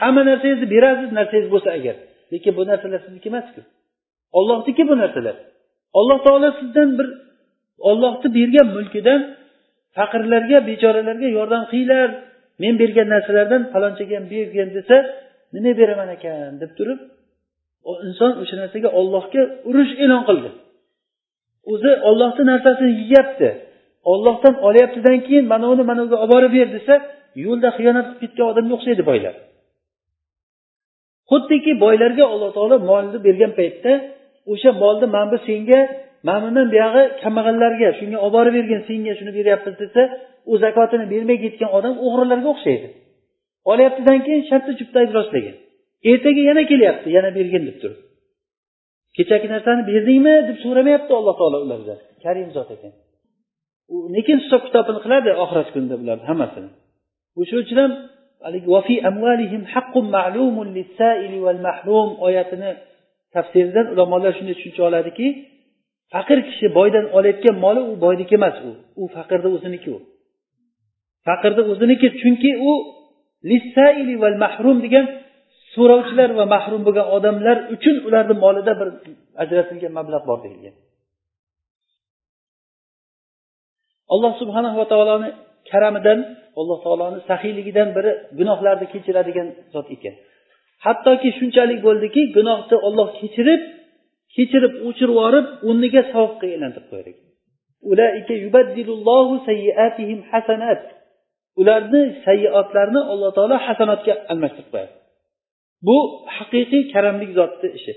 Hamma narsangizni berasiz narsangiz bo'lsa agar. Lekin bu narsalar sizniki emasku. Ollohniki bu narsalar. Alloh taolo sizdan bir ollohni bergan mulkidan faqirlarga bechoralarga yordam qilinglar men bergan narsalardan falonchaga ham bergin desa nima beraman ekan deb turib inson o'sha narsaga ollohga urush e'lon qildi. O'zi ollohni narsasini yeyapti. Ollohdan olyaptidan keyin mana uni mana buga olib borib ber desa yo'lda xiyonat qilib ketgan odamga o'xshaydi boylar. Xuddiki boylarga alloh taolo molni bergan paytda o'sha molni mana bu senga mana bundan buyog'i kambag'allarga shunga olib borib bergin senga shuni beryapmiz desa u zakotini bermay ketgan odam o'g'rilarga o'xshaydi. Olyaptidan keyin shartta chupta ayb rostlagan. Ertaga yana kelyapti yana bergin deb turib. Kechagi narsani berdingmi deb so'ramayapti alloh taolo ulardan karim zot ekan. U lekin hisob kitobini qiladi oxirat kunida bularni hammasini. O'shaning uchun ham haligi oyatini tafsiridan ulamolar shunday tushuncha oladiki faqir kishi boydan olayotgan moli u boyniki emas u. U faqirni o'ziniki u. Faqirni o'ziniki chunki u lissaili val mahrum degan so'rovchilar va mahrum bo'lgan odamlar uchun ularni molida bir ajratilgan mablag' bor deyilgan. Alloh subhanahu va taoloni karamidan alloh taoloni saxiyligidan biri gunohlarni kechiradigan zot ekan. Hattoki shunchalik bo'ldiki gunohni olloh kechirib kechirib o'chirib yuborib o'rniga savobga aylantirib qo'yar ekan. Ularni sayyiotlarini alloh taolo hasanotga almashtirib qo'yadi. Bu haqiqiy karamlik zotni ishi.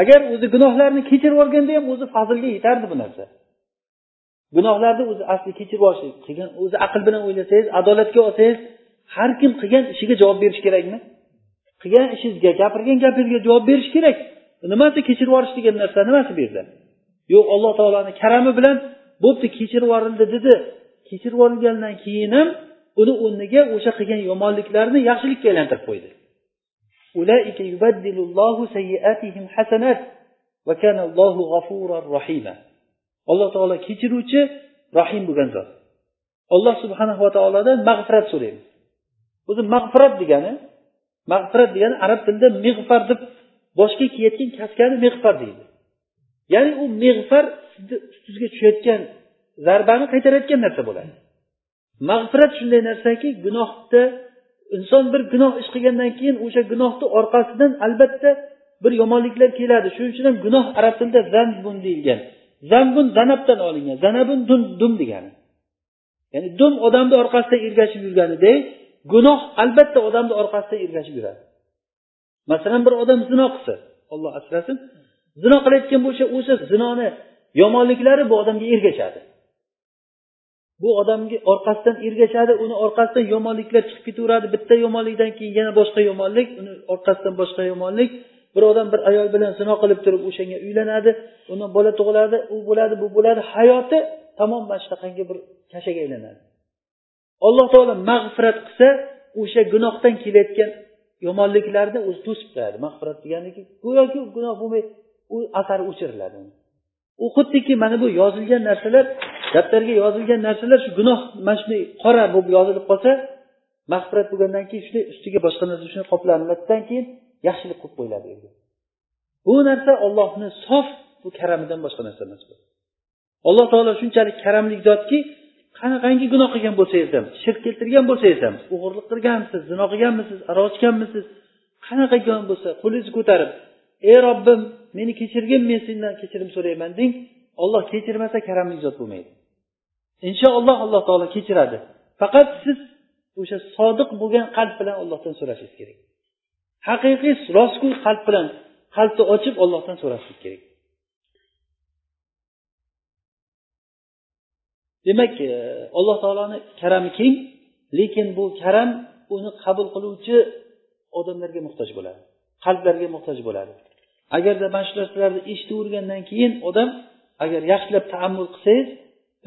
Agar o'zi gunohlarni kechirib yuborganda ham o'zi fazlga yetardi bu narsa. Gunohlarni o'zi asli kechirib yuborishlik qilgan o'zi aql bilan o'ylasangiz adolatga olsangiz har kim qilgan ishiga javob berish kerakmi? Qilgan ishingizga gapirgan gapingizga javob berish kerak. Nimasi kechirib yuborish degan narsa nimasi bu yerda? Yo'q alloh taoloni karami bilan bo'pti kechirib yuborildi dedi. Kechirib yuborilgandan keyin ham uni o'rniga o'sha qilgan yomonliklarni yaxshilikka aylantirib qo'ydi. Alloh taolo kechiruvchi rohim bo'lgan zot. alloh subhanahu va taolodan mag'firat so'raymiz o'zi mag'firat degani mag'firat degani arab tilida mig'far deb boshga kiyayotgan kaskani mig'far deydi. Ya'ni u mig'far sizni ustingizga tushayotgan zarbani qaytarayotgan narsa bo'ladi. mag'firat shunday narsaki gunohda inson bir gunoh ish qilgandan keyin o'sha gunohni orqasidan albatta bir yomonliklar keladi. Shuning uchun ham gunoh arab tilida zambun deyilgan. Zambun zanabdan olingan. Zanabun dum dum degani. Ya'ni dum odamni orqasidan ergashib yurganidek gunoh albatta odamni orqasidan ergashib yuradi. Masalan bir odam zino qilsa olloh asrasin zino qilayotgan bo'lsa o'sha zinoni yomonliklari bu odamga ergashadi. Bu odamga orqasidan ergashadi uni orqasidan yomonliklar chiqib ketaveradi. Bitta yomonlikdan keyin yana boshqa yomonlik uni orqasidan boshqa yomonlik. Bir odam bir ayol bilan zino qilib turib o'shanga uylanadi undan bola tug'iladi u bo'ladi bu bo'ladi. Hayoti tamom mana shunaqangi bir kashaga aylanadi. Alloh taolo mag'firat qilsa o'sha gunohdan kelayotgan yomonliklarni o'zi to'sib qo'yadi mag'firat deganiki go'yoki gunoh bo'lmay u asari o'chiriladi. U xuddiki mana bu yozilgan narsalar daftarga yozilgan narsalar shu gunoh mana shunday qora bo'lib yozilib qolsa mag'firat bo'lgandan keyin shunday ustiga boshqa narsa shunday qoplaniladidan keyin yaxshilik qilib qo'yiladi endi bu narsa ollohni sof bu karamidan boshqa narsa emas bu. Alloh taolo shunchalik karamli zotki qanaqangi gunoh qilgan bo'lsangiz ham shirk keltirgan bo'lsangiz ham o'g'irlik qilganmisiz zino qilganmisiz aroq ichganmisiz qanaqa gunoh bo'lsa qo'lingizni ko'tarib ey robbim meni kechirgin men sendan kechirim so'rayman deng olloh kechirmasa karamli zot bo'lmaydi. Inshaalloh alloh taolo kechiradi. Faqat siz o'sha sodiq bo'lgan qalb bilan ollohdan so'rashingiz kerak. Haqiqiy rostgo'y qalb bilan qalbni ochib ollohdan so'rashingiz kerak. Demak e, alloh taoloni karami keng lekin bu karam uni qabul qiluvchi odamlarga muhtoj bo'ladi qalblarga muhtoj bo'ladi. Agarda mana shu narsalarni eshitavergandan keyin odam agar yaxshilab taammul qilsangiz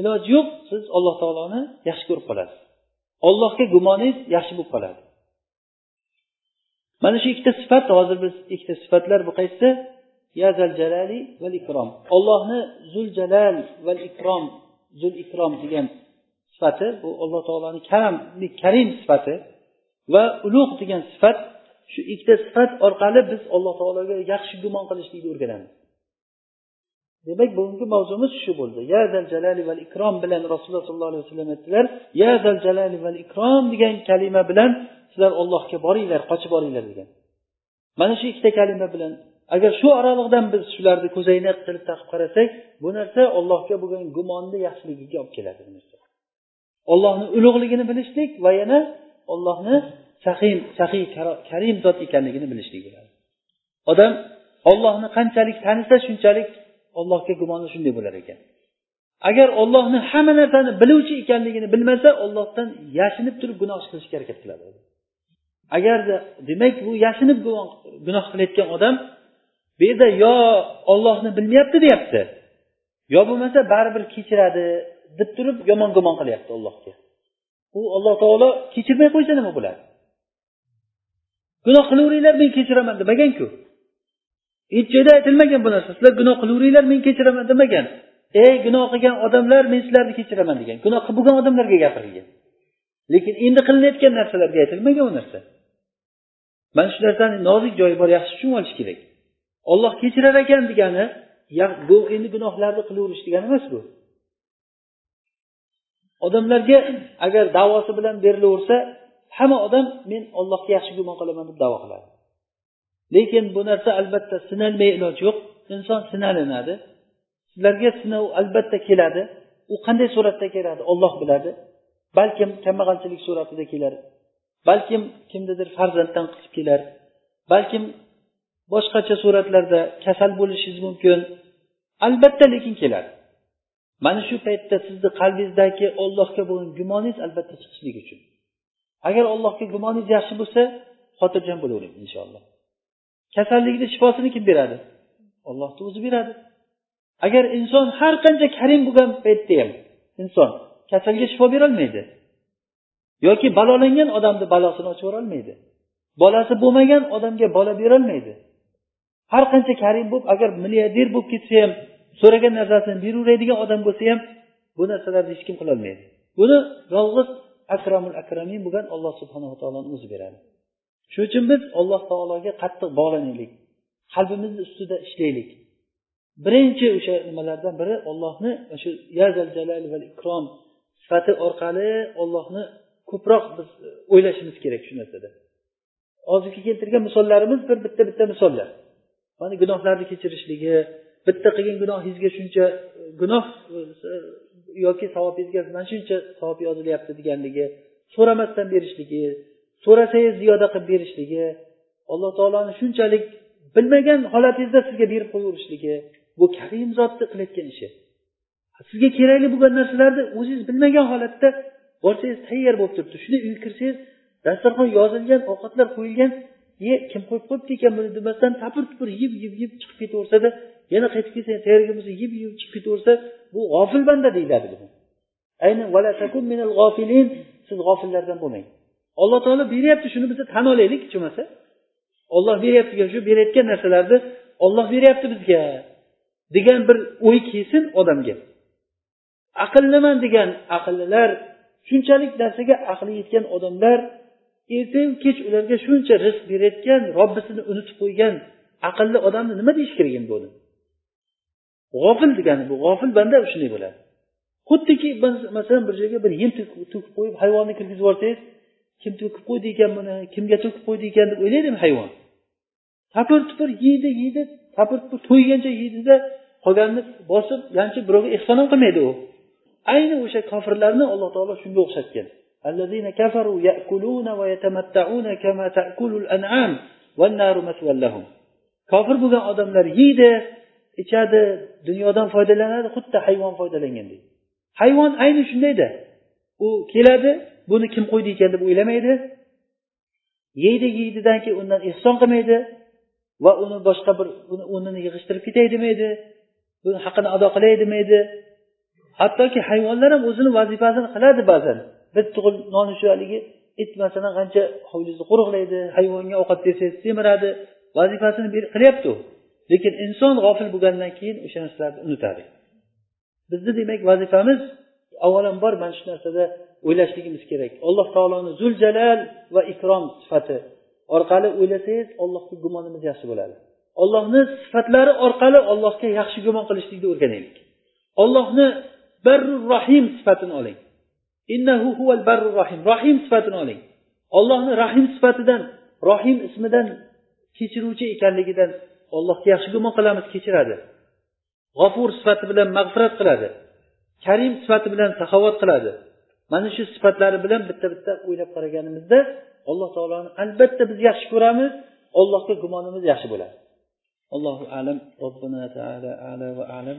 iloji yo'q siz alloh taoloni yaxshi ko'rib qolasiz. Ollohga gumoningiz yaxshi bo'lib qoladi. Mana shu ikkita sifat hozir biz ikkita sifatlar bu qaysi? Ya zal jalali val ikrom. Ollohni zul jalal val ikrom zul ikrom degan sifati bu alloh taoloni karam karim sifati va ulug' degan sifat shu ikkita sifat orqali biz alloh taologa yaxshi gumon qilishlikni o'rganamiz. Demak bugungi mavzumiz shu bo'ldi. Ya zal jalali val ikrom bilan rasululloh sollallohu alayhi vasallam aytdilar ya zal jalali val ikrom degan kalima bilan sizlar ollohga boringlar qochib boringlar degan. Mana shu ikkita kalima bilan agar shu oralig'dan biz shularni ko'zoynak qilib taqib qarasak bu narsa ollohga bo'lgan gumonni yaxshiligiga olib keladi bu narsa. Ollohni ulug'ligini bilishlik va yana ollohni sahiy sahiy karim zot ekanligini bilishlik bo'ladi. Odam ollohni qanchalik tanisa shunchalik ollohga gumoni shunday bo'lar ekan. Agar ollohni hamma narsani biluvchi ekanligini bilmasa ollohdan yashinib turib gunoh qilishga harakat qiladi. Agarda demak bu yashinib gunoh qilayotgan odam bu yerda yo ollohni bilmayapti deyapti. Yo bo'lmasa baribir kechiradi deb turib yomon gumon qilyapti allohga. U alloh taolo kechirmay qo'ysa nima bo'ladi gunoh qilaveringlar men kechiraman demaganku. Hech joyda aytilmagan bu narsa sizlar gunoh qilaveringlar men kechiraman demagan. Ey gunoh qilgan odamlar men sizlarni kechiraman degan. Gunoh qilib bo'lgan odamlarga gapirilgan lekin endi qilinayotgan narsalarga aytilmagan u narsa. Mana shu narsani nozik joyi bor yaxshi tushunib olish kerak. Olloh kechirar ekan degani bu endi gunohlarni qilaverish degani emas bu. Odamlarga agar davosi bilan berilaversa hamma odam men ollohga yaxshi gumon qilaman deb davo qiladi. Lekin bu narsa albatta sinalmay iloj yo'q. Inson sinalinadi. Sizlarga sinov albatta keladi. U qanday suratda keladi? Olloh biladi. Balkim kambag'alchilik suratida kelar. Balkim kimnidir farzanddan qilib kelar. Balkim boshqacha suratlarda kasal bo'lishingiz mumkin. Albatta lekin keladi. Mana shu paytda sizni qalbingizdagi ollohga bo'lgan gumoningiz albatta chiqishligi uchun. Agar allohga gumoningiz yaxshi bo'lsa xotirjam bo'lavering inshaalloh. Kasallikni shifosini kim beradi? Ollohni o'zi beradi. Agar inson har qancha karim bo'lgan paytda ham inson kasalga shifo berolmaydi yoki balolangan odamni balosini ochib yuborolmaydi bolasi bo'lmagan odamga bola berolmaydi har qancha karim bo'lib agar milliarder bo'lib ketsa ham so'ragan narsasini beraveradigan odam bo'lsa ham bu narsalarni hech kim qilolmaydi. Buni yolg'iz akramul akramin bo'lgan alloh subhanava taoloni o'zi beradi. Shuning uchun biz alloh taologa qattiq bog'lanaylik. Qalbimizni ustida ishlaylik. Birinchi o'sha nimalardan biri ollohni shu yazal jalal va ikrom sifati orqali ollohni ko'proq biz e, o'ylashimiz kerak shu narsada. Hozirgi keltirgan misollarimiz bir bitta bitta misollar. Mana gunohlarni kechirishligi bitta qilgan gunohingizga shuncha e, gunoh e, yoki savobingizga mana shuncha savob yozilyapti deganligi so'ramasdan berishligi so'rasangiz ziyoda qilib berishligi alloh taoloni shunchalik bilmagan holatingizda sizga berib qo'yaverishligi bu karim zotni qilayotgan ishi. Sizga kerakli bo'lgan narsalarni o'zingiz bilmagan holatda borsangiz tayyor bo'lib turibdi. Shunday uyga kirsangiz dasturxon yozilgan ovqatlar qo'yilgan ye kim qo'yib qo'yibdi ekan buni demasdan tapir tupur yeb yeb yeb chiqib ketaversada yana qaytib kelsa tayyorga bo'lsa yeb yeb chiqib ketaversa bu g'ofil banda deyiladi aynan siz g'ofillardan bo'lmang. Alloh taolo beryapti shuni biz tan olaylik hech bo'lmasa olloh beryapti shu berayotgan narsalarni olloh beryapti bizga degan bir o'y kelsin odamga aqlliman degan aqllilar shunchalik narsaga aqli yetgan odamlar ertayu kech ularga shuncha rizq berayotgan robbisini unutib qo'ygan aqlli odamni nima deyish kerak endi buni g'ofil degani bu g'ofil banda shunday bo'ladi xuddiki masalan bir joyga bir yem to'kib qo'yib hayvonni kirgizib yuborsangiz kim to'kib qo'ydi ekan buni kimga to'kib qo'ydi ekan deb o'ylaydimi hayvon tapir tupir yeydi yeydi tapir tupir to'ygancha yeydida qolganini bosib yanchib birovga ehson ham qilmaydi u ayni o'sha kofirlarni alloh taolo shunga o'xshatgan الذين كفروا يأكلون ويتمتعون كما تأكل الأنعام والنار مثوى لهم kofir bo'lgan odamlar yeydi ichadi dunyodan foydalanadi xuddi hayvon foydalangandek hayvon ayni shundayda u keladi buni kim qo'ydi ekan deb o'ylamaydi. Yeydi yeydidan keyin undan ehson qilmaydi va uni boshqa bir o'rnini yig'ishtirib ketay demaydi. Buni haqini ado qilay demaydi. Hattoki hayvonlar ham o'zini vazifasini qiladi ba'zan. Bir tug'il noni shu haligi it masalan qancha hovlingizni qo'riqlaydi hayvonga ovqat bersangiz semiradi vazifasini qilyapti u. Lekin inson g'ofil bo'lgandan keyin o'sha narsalarni unutadi. Bizni demak vazifamiz avvalambor mana shu narsada o'ylashligimiz kerak. Alloh taoloni zul jalal va ikrom sifati orqali o'ylasangiz allohga gumonimiz yaxshi bo'ladi. Ollohni sifatlari orqali allohga yaxshi gumon qilishlikni o'rganaylik. Ollohni barru rohim sifatini oling. Innahu huval barru rohim rohim sifatini oling. Ollohni rahim sifatidan rohim ismidan kechiruvchi ekanligidan allohga yaxshi gumon qilamiz kechiradi. G'ofur sifati bilan mag'firat qiladi. Karim sifati bilan saxovat qiladi. Mana shu sifatlari bilan bitta bitta o'ylab qaraganimizda alloh taoloni albatta biz yaxshi ko'ramiz allohga gumonimiz yaxshi bo'ladi. Allohu alam. Robbina taala ala va alam.